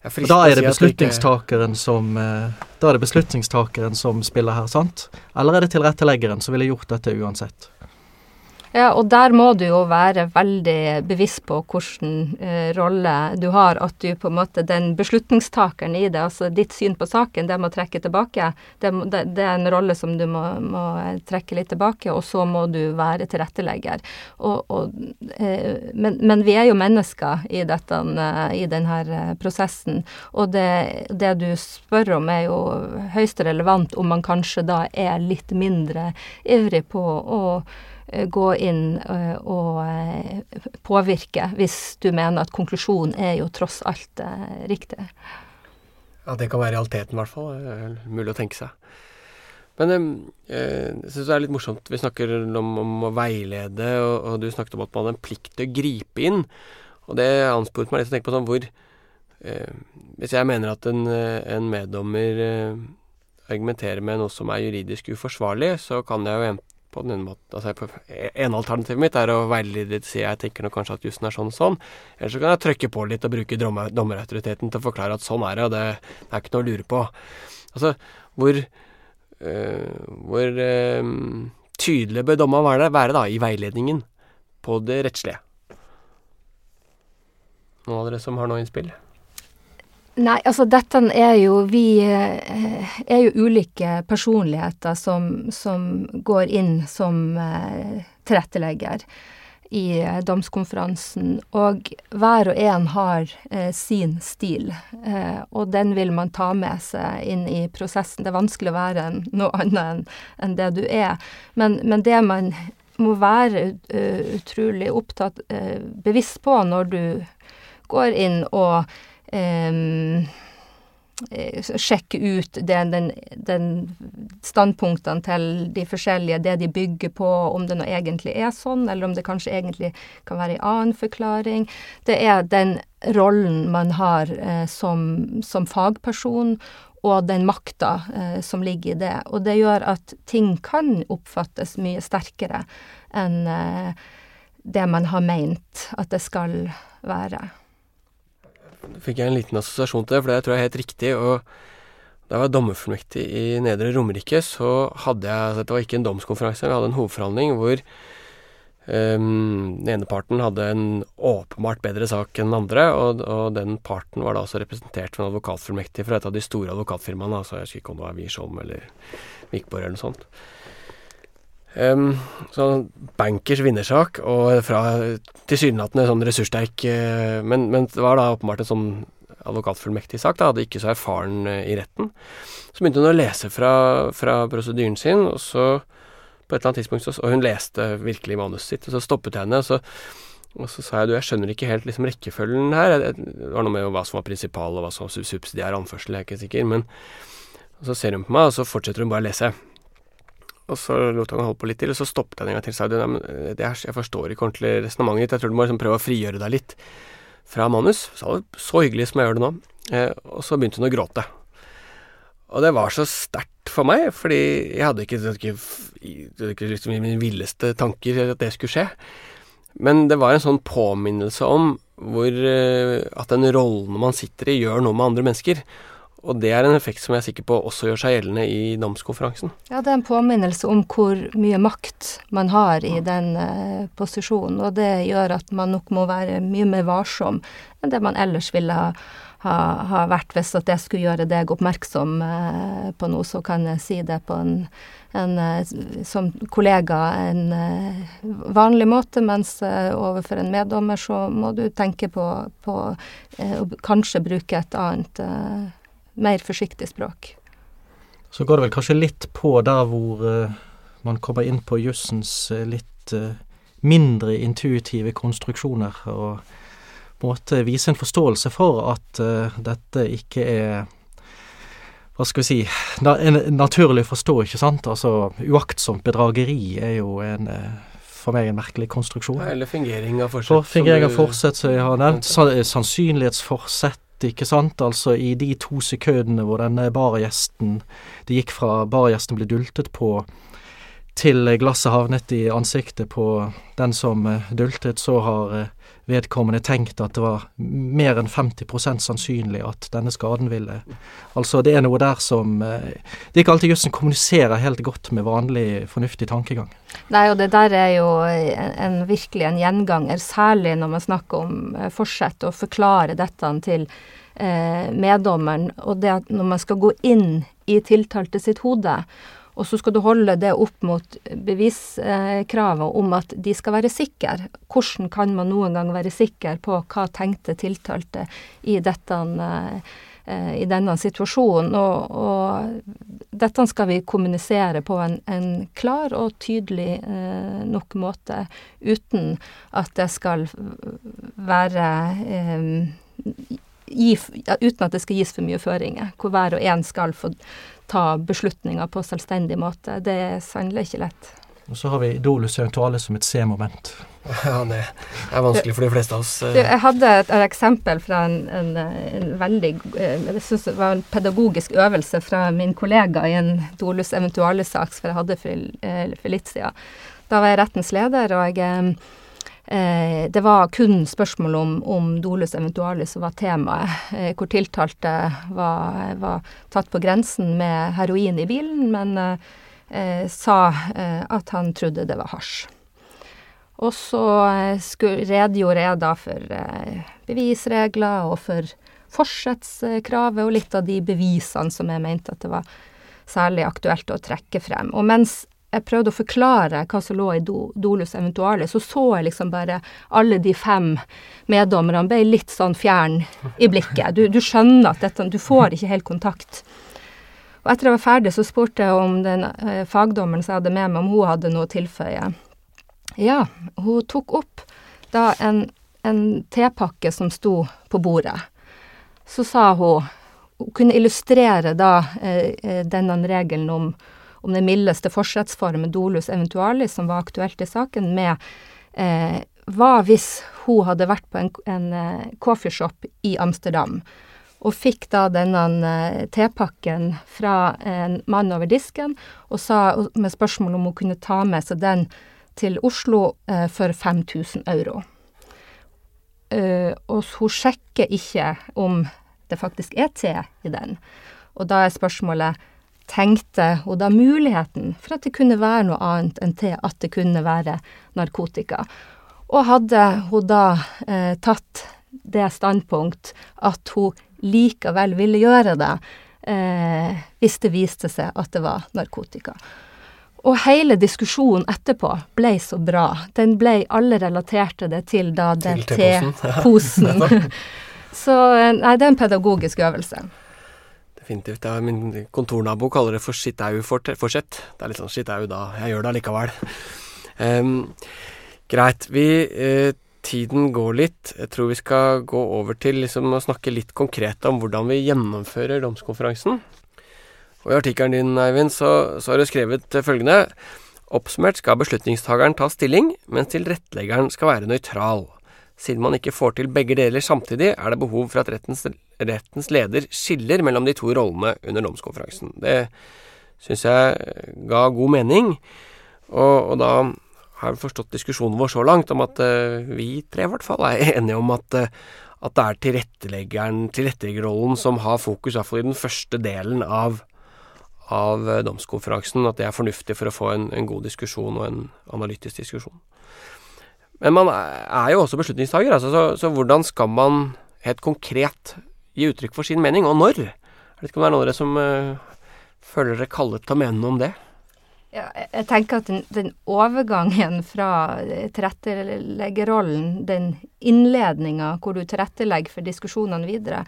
Da er det beslutningstakeren som uh, Da er det beslutningstakeren som spiller her, sant? Eller er det tilretteleggeren som ville gjort dette uansett? Ja, og der må du jo være veldig bevisst på hvilken eh, rolle du har. At du på en måte Den beslutningstakeren i det, altså ditt syn på saken, det må trekke tilbake. Det, det, det er en rolle som du må, må, trekke litt tilbake, og så må du være tilrettelegger. Og, og, eh, men, men, vi er jo mennesker i, dette, eh, i denne eh, prosessen, og det, det du spør om er jo høyst relevant om man kanskje da er litt mindre ivrig på å Eh, gå inn eh, og eh, påvirke, hvis du mener at konklusjonen er jo tross alt riktig. Ja, det kan være realiteten, i hvert fall. Mulig å tenke seg. Men jeg syns det er litt morsomt. Vi snakker om, om å veilede, og, og, du snakket om at man har en plikt til å gripe inn. Og det ansporet meg litt til å tenke på sånn hvor eh, Hvis jeg mener at en, en meddommer eh, argumenterer med noe som er juridisk uforsvarlig, så kan jeg jo på den måten altså, En alternativet mitt er å veilede litt, si jeg tenker nok kanskje at jussen er sånn og sånn. Eller så kan jeg trykke på litt og bruke dommerautoriteten til å forklare at sånn er det, og det, det er ikke noe å lure på. Altså, hvor øh, Hvor øh, tydelig bør dommeren være, være da, i veiledningen på det rettslige? Noen av dere som har noe innspill? Nei, altså dette er jo Vi eh, er jo ulike personligheter som, som går inn som eh, tilrettelegger i eh, domskonferansen. Og hver og en har eh, sin stil, eh, og den vil man ta med seg inn i prosessen. Det er vanskelig å være noe annet enn en det du er. Men, men det man må være utrolig opptatt, bevisst på når du går inn og sjekke ut den, den, den, standpunktene til de forskjellige, det de bygger på, om det nå egentlig er sånn, eller om det kanskje egentlig kan være en annen forklaring. Det er den rollen man har eh, som, som, fagperson, og den makta eh, som ligger i det. Og det gjør at ting kan oppfattes mye sterkere enn eh, det man har meint at det skal være fikk jeg en liten assosiasjon til det, for det tror jeg er helt riktig. og da jeg var dommerfullmektig i Nedre Romerike, så hadde jeg altså Det var ikke en domskonferanse, vi hadde en hovedforhandling hvor um, den ene parten hadde en åpenbart bedre sak enn den andre, og, og den parten var da også representert ved en advokatfullmektig fra et av de store advokatfirmaene. altså Jeg husker ikke om det var Wiersholm eller Vikborg eller noe sånt. Um, sånn bankers vinnersak, og fra tilsynelatende sånn ressurssterk uh, men, men, det var da åpenbart en sånn advokatfullmektig sak. Da hadde ikke så erfaren uh, i retten. Så begynte hun å lese fra, fra prosedyren sin, og så på et eller annet tidspunkt Og hun leste virkelig manuset sitt, og så stoppet jeg henne. og så og så sa jeg du, jeg skjønner ikke helt liksom rekkefølgen her. Det var noe med hva som var prinsipal og hva som var subsidiær anførsel, jeg er ikke sikker. Men så ser hun på meg, og så fortsetter hun bare å lese. Og så lot han holde på litt til, og så stoppet jeg en gang til sa du, jeg forstår ikke ordentlig resonnementet ditt, jeg tror du må liksom prøve å frigjøre deg litt fra manus. Så, så hyggelig som jeg gjør det nå. Eh, og så begynte hun å gråte. Og det var så sterkt for meg, fordi jeg hadde ikke, det ikke, ikke liksom mine villeste tanker at det skulle skje. Men det var en sånn påminnelse om hvor, eh, at den rollen man sitter i, gjør noe med andre mennesker. Og det er en effekt som jeg er sikker på også gjør seg gjeldende i namskonferansen. Ja, det er en påminnelse om hvor mye makt man har i den uh, posisjonen. Og det gjør at man nok må være mye mer varsom enn det man ellers ville ha, ha, ha vært hvis at jeg skulle gjøre deg oppmerksom uh, på noe. Så kan jeg si det på en, en uh, som kollega en vanlig måte, mens overfor en meddommer så må du tenke på, på å kanskje bruke et annet mer forsiktig språk. Så går det vel kanskje litt på der hvor uh, man kommer inn på jussens uh, litt uh, mindre intuitive konstruksjoner, og på en måte vise en forståelse for at dette ikke er hva skal vi si na en naturlig forstå, ikke sant? Altså uaktsomt bedrageri er jo en for meg en merkelig konstruksjon. eller fingering av forsett. For fingering av forsett, som jeg har nevnt. Sannsynlighetsforsett ikke sant? Altså i de to sekundene hvor denne bargjesten Det gikk fra bargjesten ble dultet på til glasset havnet i ansiktet på den som eh, dultet, så har eh, vedkommende tenkt at det var mer enn 50% sannsynlig at denne skaden ville Altså, det er noe der som eh, Det er ikke alltid jussen kommuniserer helt godt med vanlig fornuftig tankegang. Nei, og det der er jo en, en virkelig en gjenganger, særlig når man snakker om forsett, å forklare dette til eh, meddommeren, og det at når man skal gå inn i tiltalte sitt hode, og så skal du holde det opp mot beviskravet om at de skal være sikre. Hvordan kan man noen gang være sikker på hva tenkte tiltalte i, dette, eh, i denne situasjonen? Og, og, dette skal vi kommunisere på en, en klar og tydelig eh, nok måte, uten at det skal være eh, gi, uten at det skal gis for mye føringer, hvor hver og en skal få ta beslutninger på selvstendig måte. Det er sannelig ikke lett. Og så har vi dolus eventuale som et C-moment. *laughs* Ja, det er vanskelig for de fleste av oss. Eh. Jeg hadde et, et eksempel fra en, en, en veldig eh, Jeg syns det var en pedagogisk øvelse fra min kollega i en dolus eventuale-sak som jeg hadde for, eh, for litt siden. Da var jeg rettens leder, og jeg det var kun spørsmål om, om dolus eventualis som var temaet, eh, hvor tiltalte var, var, tatt på grensen med heroin i bilen, men eh, sa eh, at han trodde det var hasj. Og så eh, redegjorde jeg da for eh, bevisregler og for forsettskravet og litt av de bevisene som jeg mente at det var særlig aktuelt å trekke frem. Og mens jeg prøvde å forklare hva som lå i do, dolus eventuale, så så jeg liksom bare alle de fem meddommerne ble litt sånn fjern i blikket. Du, du skjønner at dette Du får ikke helt kontakt. Og etter jeg var ferdig, så spurte jeg om den eh, fagdommeren som jeg hadde med meg, om hun hadde noe å tilføye. Ja, hun tok opp da en, en tepakke som sto på bordet. Så sa hun Hun kunne illustrere da eh, eh denne regelen om, om den mildeste forsettsformen, dolus eventualis, som var aktuelt i saken, med eh, hva hvis hun hadde vært på en, en uh, coffeeshop i Amsterdam og fikk da denne uh, tepakken fra en mann over disken, og sa med spørsmål om hun kunne ta med seg den til Oslo uh, for 5000 euro. og hun sjekker ikke om det faktisk er te i den. Og da er spørsmålet tenkte hun da muligheten for at det kunne være noe annet enn til at det kunne være narkotika. Og hadde hun da eh, tatt det standpunkt at hun likevel ville gjøre det, eh, hvis det viste seg at det var narkotika. Og hele diskusjonen etterpå ble så bra. Den ble Alle relaterte det til da den teposen. *laughs* *laughs* så eh, nei, det er en pedagogisk øvelse. Definitivt. Ja, min kontornabo kaller det for shit-au-forsett. Det er litt sånn shit-au da, jeg gjør det allikevel. Um, Greit. Vi uh, Tiden går litt. Jeg tror vi skal gå over til liksom, å snakke litt konkret om hvordan vi gjennomfører domskonferansen. Og I artikkelen din, Eivind, så, så har du skrevet følgende Oppsummert skal beslutningstageren ta stilling, mens tilretteleggeren skal være nøytral. Siden man ikke får til begge deler samtidig, er det behov for at rettens, rettens leder skiller mellom de to rollene under domskonferansen. Det syns jeg ga god mening, og, og da har vi forstått diskusjonen vår så langt om at uh, vi tre i hvert fall er *laughs* enige om at, uh, at det er tilretteleggeren, tilretteleggerrollen som har fokus, i i den første delen av, av uh, domskonferansen. At det er fornuftig for å få en, en, god diskusjon og en analytisk diskusjon. Men man er jo også beslutningstaker, altså, så, så, hvordan skal man helt konkret gi uttrykk for sin mening, og når? Jeg vet ikke om det er noen av dere som føler dere kallet til å mene noe om det? Ja, jeg tenker at den, den overgangen fra tilretteleggerrollen, den innledninga hvor du tilrettelegger for diskusjonene videre,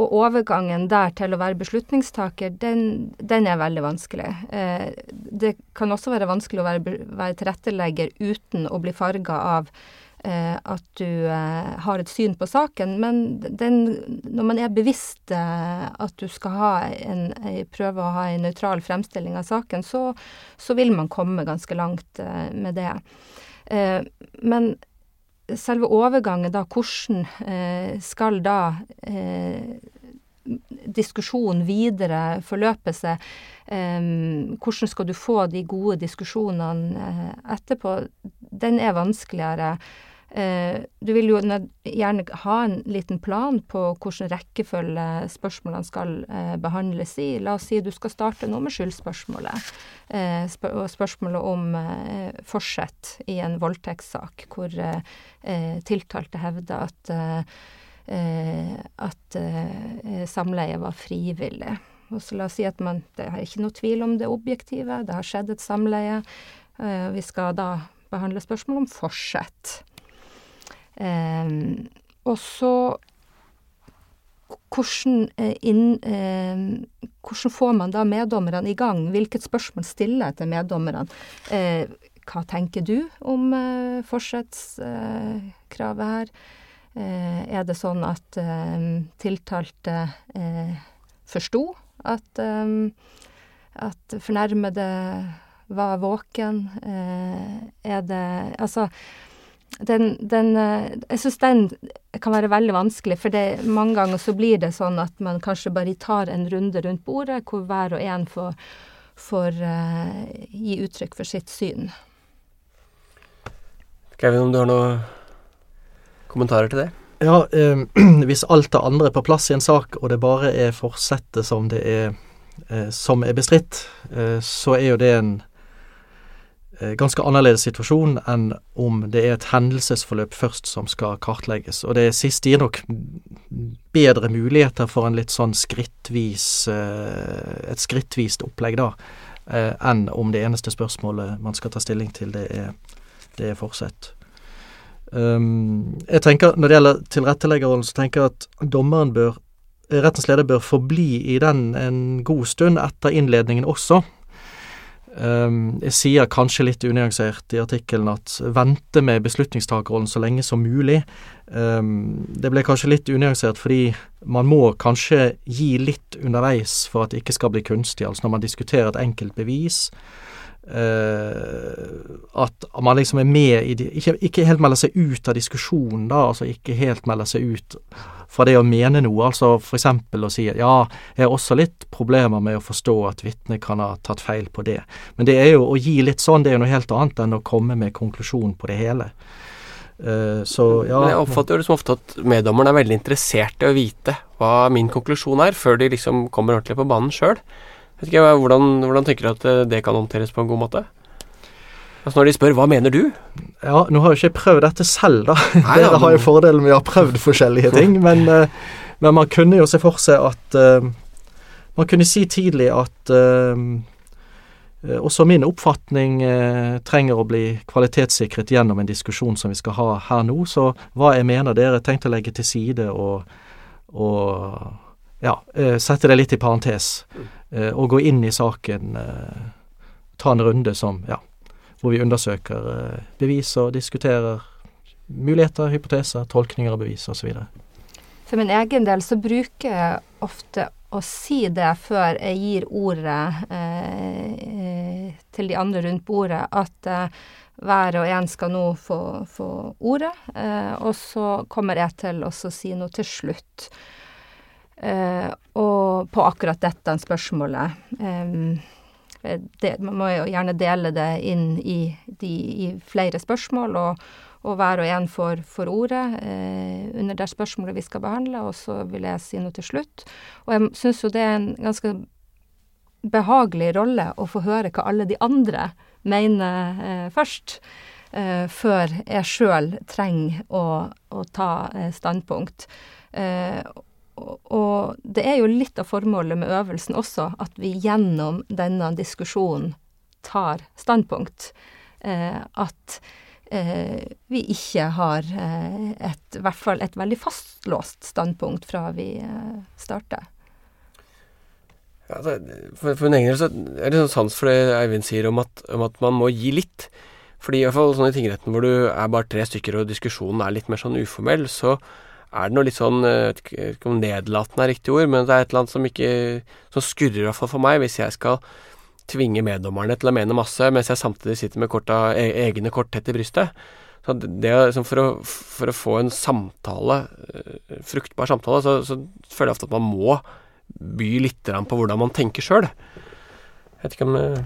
og overgangen der til å være beslutningstaker, den, den er veldig vanskelig. Eh, det kan også være vanskelig å være, være tilrettelegger uten å bli farga av Eh, at du eh, har et syn på saken, men den, når man er bevisst eh, at du skal ha en, prøve å ha en nøytral fremstilling av saken, så, så, vil man komme ganske langt med det. men selve overgangen, da, hvordan skal da diskusjonen videre forløpe seg. Um, hvordan skal du få de gode diskusjonene etterpå? Den er vanskeligere. Eh, du vil jo gjerne ha en liten plan på hvilken rekkefølge spørsmålene skal eh, behandles i. La oss si du skal starte nå med skyldspørsmålet, eh, og spørsmålet om forsett i en voldtektssak, hvor tiltalte hevder at, at samleie var frivillig. Og så la oss si at man, det er ikke noe tvil om det objektive, det har skjedd et samleie. Vi skal da behandle spørsmål om forsett. Um, og så hvordan, eh, inn, eh, hvordan, får man da meddommerne i gang? Hvilket spørsmål stiller jeg til meddommerne? Eh, hva tenker du om eh, forsettskravet her? Er det sånn at eh, tiltalte forsto at, at fornærmede var våken? er det Altså den, den eh, Jeg syns den kan være veldig vanskelig, for det, mange ganger så blir det sånn at man kanskje bare tar en runde rundt bordet, hvor hver og en får, får uh, gi uttrykk for sitt syn. Kevin, om du har noen kommentarer til det? Ja, eh, *clears throat* hvis alt det andre er på plass i en sak, og det bare er forsettet som det er eh, som er bestridt, eh, så er jo det en Eh, ganske annerledes situasjon enn om det er et hendelsesforløp først som skal kartlegges. Og det siste gir nok bedre muligheter for en litt sånn skrittvis eh, et skrittvist opplegg, da, eh, enn om det eneste spørsmålet man skal ta stilling til, det er, det er forsett. Um, jeg tenker, Når det gjelder tilretteleggerrollen, så tenker jeg at dommeren bør, rettens leder bør forbli i den en god stund etter innledningen også. Um, jeg sier kanskje litt unyansert i artikkelen at vente med beslutningstakerrollen så lenge som mulig. Um, det ble kanskje litt unyansert fordi man må kanskje gi litt underveis for at det ikke skal bli kunstig. Altså når man diskuterer et enkelt bevis, Uh, at man liksom er med i de, ikke, ikke, helt melder seg ut av diskusjonen, da. Altså ikke helt melder seg ut fra det å mene noe. Altså eksempel å si ja, jeg har også litt problemer med å forstå at vitnet kan ha tatt feil på det. Men det er jo å gi litt sånn, det er jo noe helt annet enn å komme med konklusjon på det hele. Uh, så ja Men jeg oppfatter jo det som ofte at meddommerne er veldig interessert i å vite hva min konklusjon er, før de liksom kommer ordentlig på banen sjøl. Hvordan, hvordan tenker du at eh, det kan håndteres på en god måte? Altså Når de spør 'hva mener du'? Ja, Nå har jo ikke jeg prøvd dette selv, da. Nei, *laughs* Dere har jo fordelen med å ha prøvd forskjellige ting. *laughs* Men, uh, men, man kunne jo se for seg at uh, Man kunne si tidlig at uh, også min oppfatning trenger å bli kvalitetssikret gjennom en diskusjon som vi skal ha her nå. Så hva jeg mener dere tenkte å legge til side og, og ja, sette det litt i parentes. og gå inn i saken. ta en runde som ja, hvor vi undersøker eh, bevis og diskuterer muligheter, hypoteser, tolkninger av bevis osv. For min egen del så bruker jeg ofte å si det før jeg gir ordet eh, til de andre rundt bordet, at eh, hver og en skal nå få, få ordet. Eh, og så kommer jeg til å si noe til slutt. Eh, og på akkurat dette spørsmålet. Eh, det, man må jo gjerne dele det inn i, de, i flere spørsmål, og, og, hver og en får, får ordet eh, under det spørsmålet vi skal behandle, og så vil jeg si noe til slutt. Og jeg syns jo det er en ganske behagelig rolle å få høre hva alle de andre mener eh, først. Eh, før jeg sjøl trenger å, å ta eh, standpunkt. Eh, og det er jo litt av formålet med øvelsen også, at vi gjennom denne diskusjonen tar standpunkt. Eh, at eh, vi ikke har eh, et, i hvert fall et veldig fastlåst standpunkt fra vi eh, starter. Ja, altså, for, for min egen del så er det sånn sans for det Eivind sier om at, om at man må gi litt. Fordi i hvert fall sånn i tingretten hvor du er bare tre stykker og diskusjonen er litt mer sånn uformell, så er det noe litt sånn Jeg vet ikke om nedlatende er riktig ord, men det er et eller annet som ikke Som skurrer i hvert fall for meg, hvis jeg skal tvinge meddommerne til å mene masse, mens jeg samtidig sitter med korta, e, egne kort tett i brystet. Så det, liksom for, å, for, å, få en samtale, eh, fruktbar samtale, så, så, føler jeg ofte at man må by litt på hvordan man tenker sjøl. Jeg vet ikke om eh,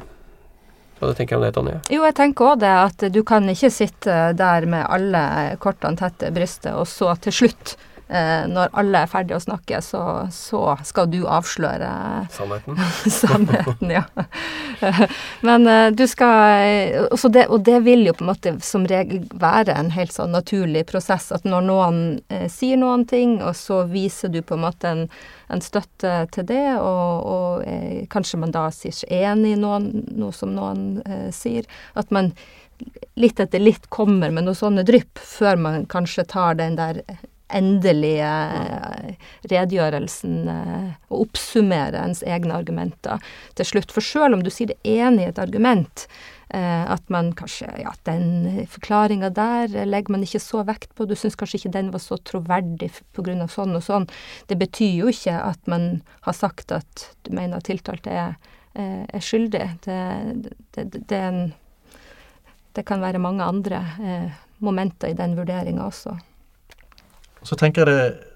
hva du tenker om det, Tonje? Jo, jeg tenker òg det at du kan ikke sitte der med alle kortene tett til brystet, og så til slutt når alle er ferdige å snakke, så, så skal du avsløre Sannheten. *laughs* Sannheten, ja. *laughs* Men eh, du skal det, Og det vil jo på en måte som regel være en helt sånn naturlig prosess, at når noen eh, sier noen ting, og så viser du på en måte en, en støtte til det, og, og eh, kanskje man da sier seg enig i noen, noe som noen eh, sier, at man litt etter litt kommer med noen sånne drypp, før man kanskje tar den der endelige eh, redegjørelsen eh, og oppsummere ens egne argumenter til slutt. For selv om du sier det enig i et argument, eh, at man kanskje Ja, den forklaringa der legger man ikke så vekt på, du syns kanskje ikke den var så troverdig pga. sånn og sånn. Det betyr jo ikke at man har sagt at du mener at tiltalte er, er skyldig. Det, det, det, det, en, det kan være mange andre momenter i den vurderinga også. Så tenker jeg det,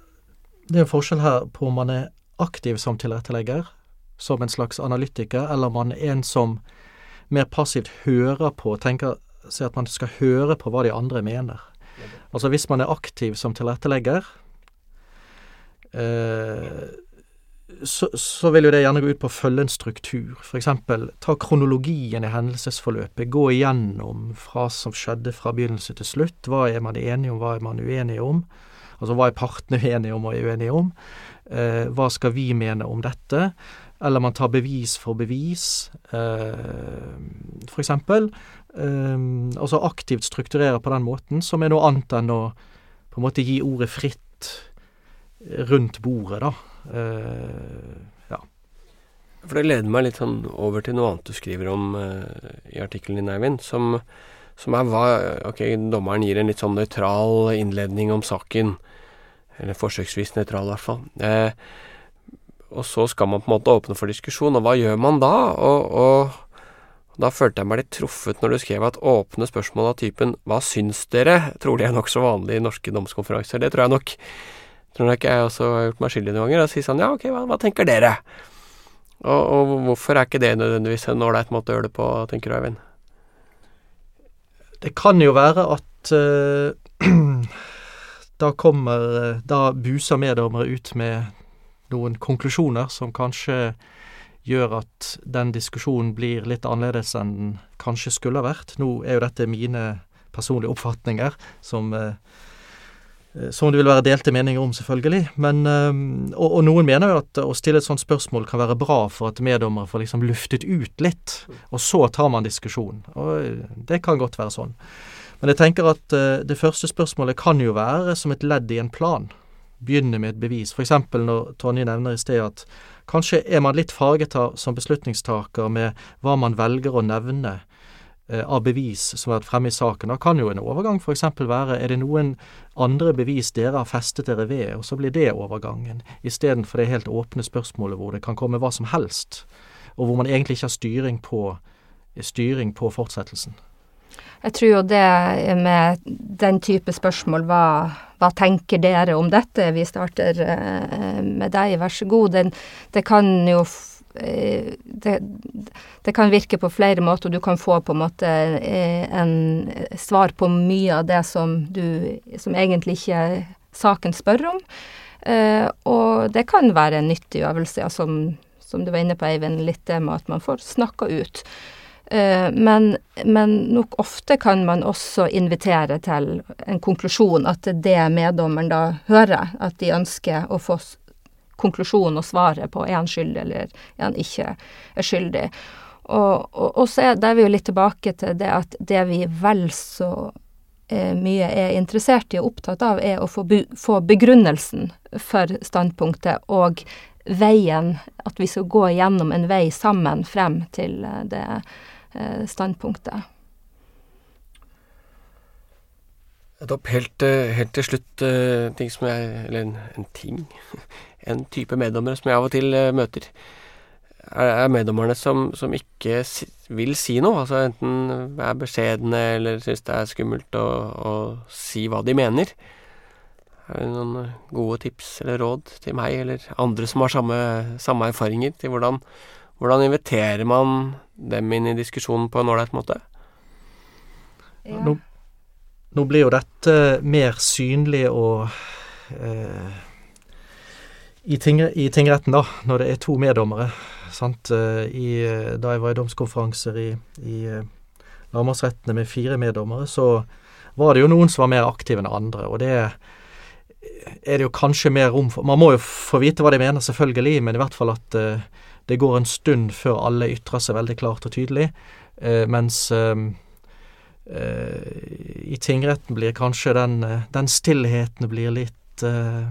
det er en forskjell her på om man er aktiv som tilrettelegger, som en slags analytiker, eller om man er en som mer passivt hører på, tenker seg at man skal høre på hva de andre mener. Altså hvis man er aktiv som tilrettelegger, eh, så, så, vil jo det gjerne gå ut på å følge en struktur. Eksempel ta kronologien i hendelsesforløpet. Gå igjennom fra som skjedde fra begynnelse til slutt. Hva er man enige om, hva er man uenige om? Altså hva er partene *laughs* uenige om og er uenige om? Eh, hva skal vi mene om dette? Eller man tar bevis for bevis, eh, eksempel. Eh, altså aktivt strukturere på den måten, som er noe annet enn å på en måte gi ordet fritt rundt bordet, da. Eh. For det leder meg litt sånn over til noe annet du skriver om uh, i artikkelen din, Eivind, som, som, er hva Ok, dommeren gir en litt sånn nøytral innledning om saken. Eller forsøksvis nøytral, i hvert fall. Eh, og så skal man på en måte åpne for diskusjon, og hva gjør man da? Og, og da følte jeg meg litt truffet når du skrev at åpne spørsmål av typen 'Hva syns dere?' trolig er nokså vanlig i norske domskonferanser. Det tror jeg nok. Tror ikke jeg også har gjort meg skyldig noen ganger. Og sier sånn 'Ja, ok, hva, hva tenker dere?' Og, og, hvorfor er ikke det nødvendigvis en ålreit måte å gjøre det på, tenker du, Eivind? Det kan jo være at uh, *clears throat* da kommer Da buser meddommere ut med noen konklusjoner som kanskje gjør at den diskusjonen blir litt annerledes enn den kanskje skulle ha vært. Nå er jo dette mine personlige oppfatninger, som, eh, eh, som det vil være delte meninger om, selvfølgelig. Men, eh, og, og, noen mener jo at å stille et sånt spørsmål kan være bra for at meddommere får liksom luftet ut litt, og så tar man diskusjonen. Og det kan godt være sånn. Men jeg tenker at det første spørsmålet kan jo være som et ledd i en plan. Begynne med et bevis. Eksempel når Tonje nevner i sted at Kanskje er man litt farget av, som beslutningstaker med hva man velger å nevne eh, av bevis som har vært fremme i saken. Da kan jo en overgang f.eks. være er det noen andre bevis dere har festet dere ved, og så blir det overgangen, istedenfor det helt åpne spørsmålet hvor det kan komme hva som helst, og hvor man egentlig ikke har styring på, styring på fortsettelsen. Jeg tror jo det med den type spørsmål hva, hva tenker dere om dette? Vi starter eh, med deg, vær så god. Den, det kan jo eh, det, det, kan virke på flere måter. og Du kan få på en måte eh, en svar på mye av det som du som egentlig ikke saken spør om. Og det kan være en nyttig øvelse, ja, som, som du var inne på, Eivind, litt det med at man får snakka ut. Eh, men, men, nok ofte kan man også invitere til en konklusjon, at det er det meddommeren da hører, at de ønsker å få konklusjonen og svaret på er han skyldig eller er han ikke skyldig. Og, og, og så er, er vi jo litt tilbake til det at det vi vel så eh, mye er interessert i og opptatt av, er å få, få begrunnelsen for standpunktet og veien, at vi skal gå gjennom en vei sammen frem til eh, det Eh, standpunktet. Helt, eh, helt, til slutt, eh, ting som jeg Eller en, en, ting. *laughs* En type meddommere som jeg av og til møter. Er, er meddommerne som, som, ikke vil si noe. Altså enten er beskjedne eller syns det er skummelt å, å, si hva de mener. Er det noen gode tips eller råd til meg eller andre som har samme, samme erfaringer til hvordan hvordan inviterer man dem inn i diskusjonen på en ålreit måte? Ja. Nå, nå, blir jo dette mer synlig og eh, i, ting, i, tingretten, da, når det er to meddommere. Sant? Eh, I, da jeg var i domskonferanser i, i eh, lagmannsrettene med fire meddommere, så var det jo noen som var mer aktive enn andre. og det er det jo kanskje mer rom for Man må jo få vite hva de mener, selvfølgelig, men i hvert fall at det går en stund før alle ytrer seg veldig klart og tydelig, eh, mens eh, eh, i tingretten blir kanskje den, eh, den stillheten blir litt eh,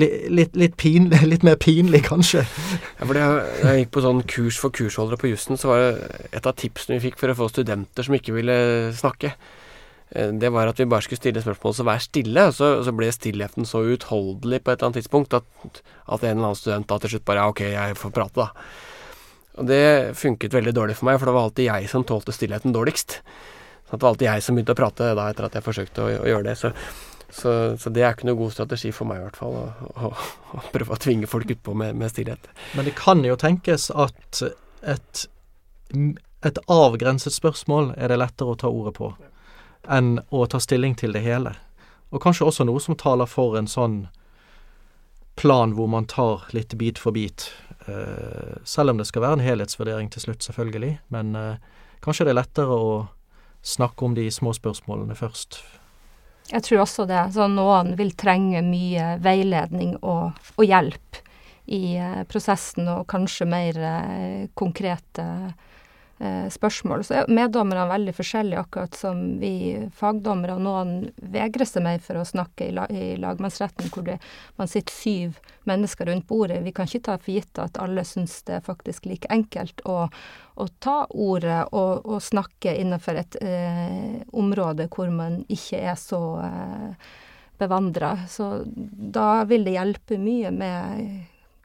Litt, litt, pinlig, *laughs* litt, mer pinlig, kanskje. Ja, for jeg, jeg gikk på sånn kurs for kursholdere på jussen, så var det et av tipsene vi fikk for å få studenter som ikke ville snakke. Eh, det var at vi bare skulle stille spørsmål, så vær stille. Og så, så ble stillheten så uutholdelig på et eller annet tidspunkt at, at en eller annen student da til slutt bare ja, ok, jeg får prate, da. Og det funket veldig dårlig for meg, for det var alltid jeg som tålte stillheten dårligst. Så det var alltid jeg som begynte å prate da etter at jeg forsøkte å, å gjøre det. Så, så, så, det er ikke noe god strategi for meg i hvert fall, å, å, å prøve å tvinge folk utpå med, med stillhet. Men det kan jo tenkes at et, et avgrenset spørsmål er det lettere å ta ordet på enn å ta stilling til det hele. Og kanskje også noe som taler for en sånn plan hvor man tar litt bit for bit. Eh, selv om det skal være en helhetsvurdering til slutt, selvfølgelig. Men eh, kanskje det er lettere å snakke om de små spørsmålene først. Jeg tror også det. Så noen vil trenge mye veiledning og, og hjelp i eh, prosessen, og kanskje mer eh, konkrete spørsmål. Så er meddommerne veldig forskjellige, akkurat som vi fagdommere. og Noen vegrer seg mer for å snakke i, la, i lagmannsretten, hvor det, man sitter syv mennesker rundt bordet. Vi kan ikke ta for gitt at alle syns det er faktisk like enkelt å, å ta ordet og, og snakke innenfor et eh, område hvor man ikke er så eh, bevandra. Så da vil det hjelpe mye med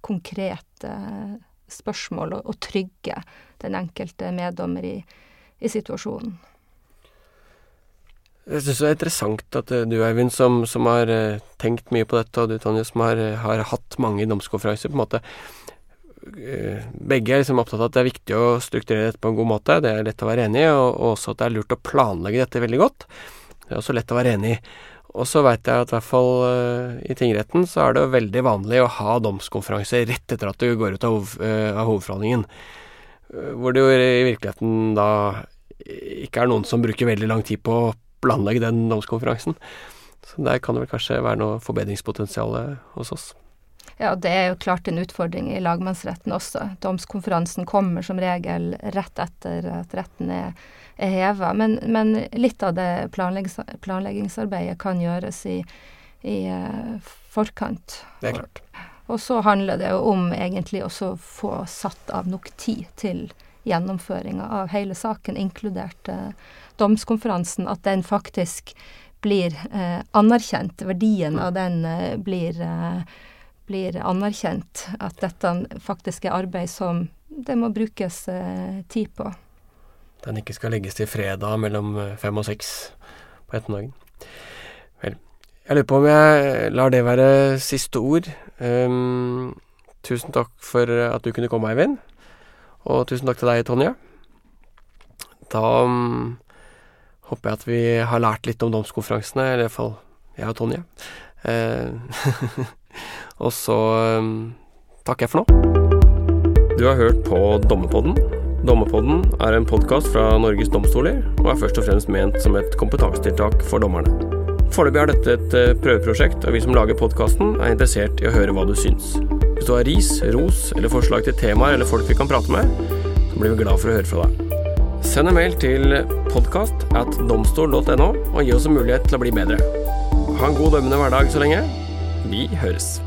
konkrete spørsmål og, og trygge den enkelte meddommer i, i situasjonen. Jeg syns det er interessant at du, Eivind, som, som, har uh, tenkt mye på dette, og du, Tonje, som har, har hatt mange domskonferanser, på en måte Begge er liksom opptatt av at det er viktig å strukturere dette på en god måte. Det er lett å være enig i, og også at det er lurt å planlegge dette veldig godt. Det er også lett å være enig i. Og så veit jeg at i hvert fall uh, i tingretten så er det veldig vanlig å ha domskonferanse rett etter at du går ut av, hov, uh, av hovedforhandlingen. Uh, hvor det jo i virkeligheten da ikke er noen som bruker veldig lang tid på å planlegge den domskonferansen. Så der kan det vel kanskje være noe forbedringspotensial hos oss. Ja, det er jo klart en utfordring i lagmannsretten også. Domskonferansen kommer som regel rett etter at retten er er heva. Men, men, litt av det planleggings, planleggingsarbeidet kan gjøres i, i uh, forkant. Det er klart. Og, så handler det jo om egentlig også få satt av nok tid til gjennomføringa av hele saken, inkludert uh, domskonferansen. At den faktisk blir uh, anerkjent. Verdien av den blir blir anerkjent at dette faktisk er arbeid som det må brukes eh, tid på den ikke skal legges til fredag mellom eh, fem og seks på ettermiddagen. Vel, jeg lurer på om jeg lar det være siste ord. Um, tusen takk for at du kunne komme, Eivind. Og tusen takk til deg, Tonje. Da um, håper jeg at vi har lært litt om domskonferansene, eller i hvert fall jeg og Tonje. Uh, *laughs* og så um, takker jeg for nå. Du har hørt på Dommepodden. Dommerpodden er en podkast fra Norges domstoler, og er først og fremst ment som et kompetansetiltak for dommerne. Foreløpig er dette et eh, prøveprosjekt, og vi som lager podkasten, er interessert i å høre hva du syns. Hvis du har ris, ros eller forslag til temaer eller folk vi kan prate med, så blir vi glad for å høre fra deg. Send en mail til podkast at domstol.no, og gi oss en mulighet til å bli bedre. Ha en god dømmende hverdag så lenge. Vi høres.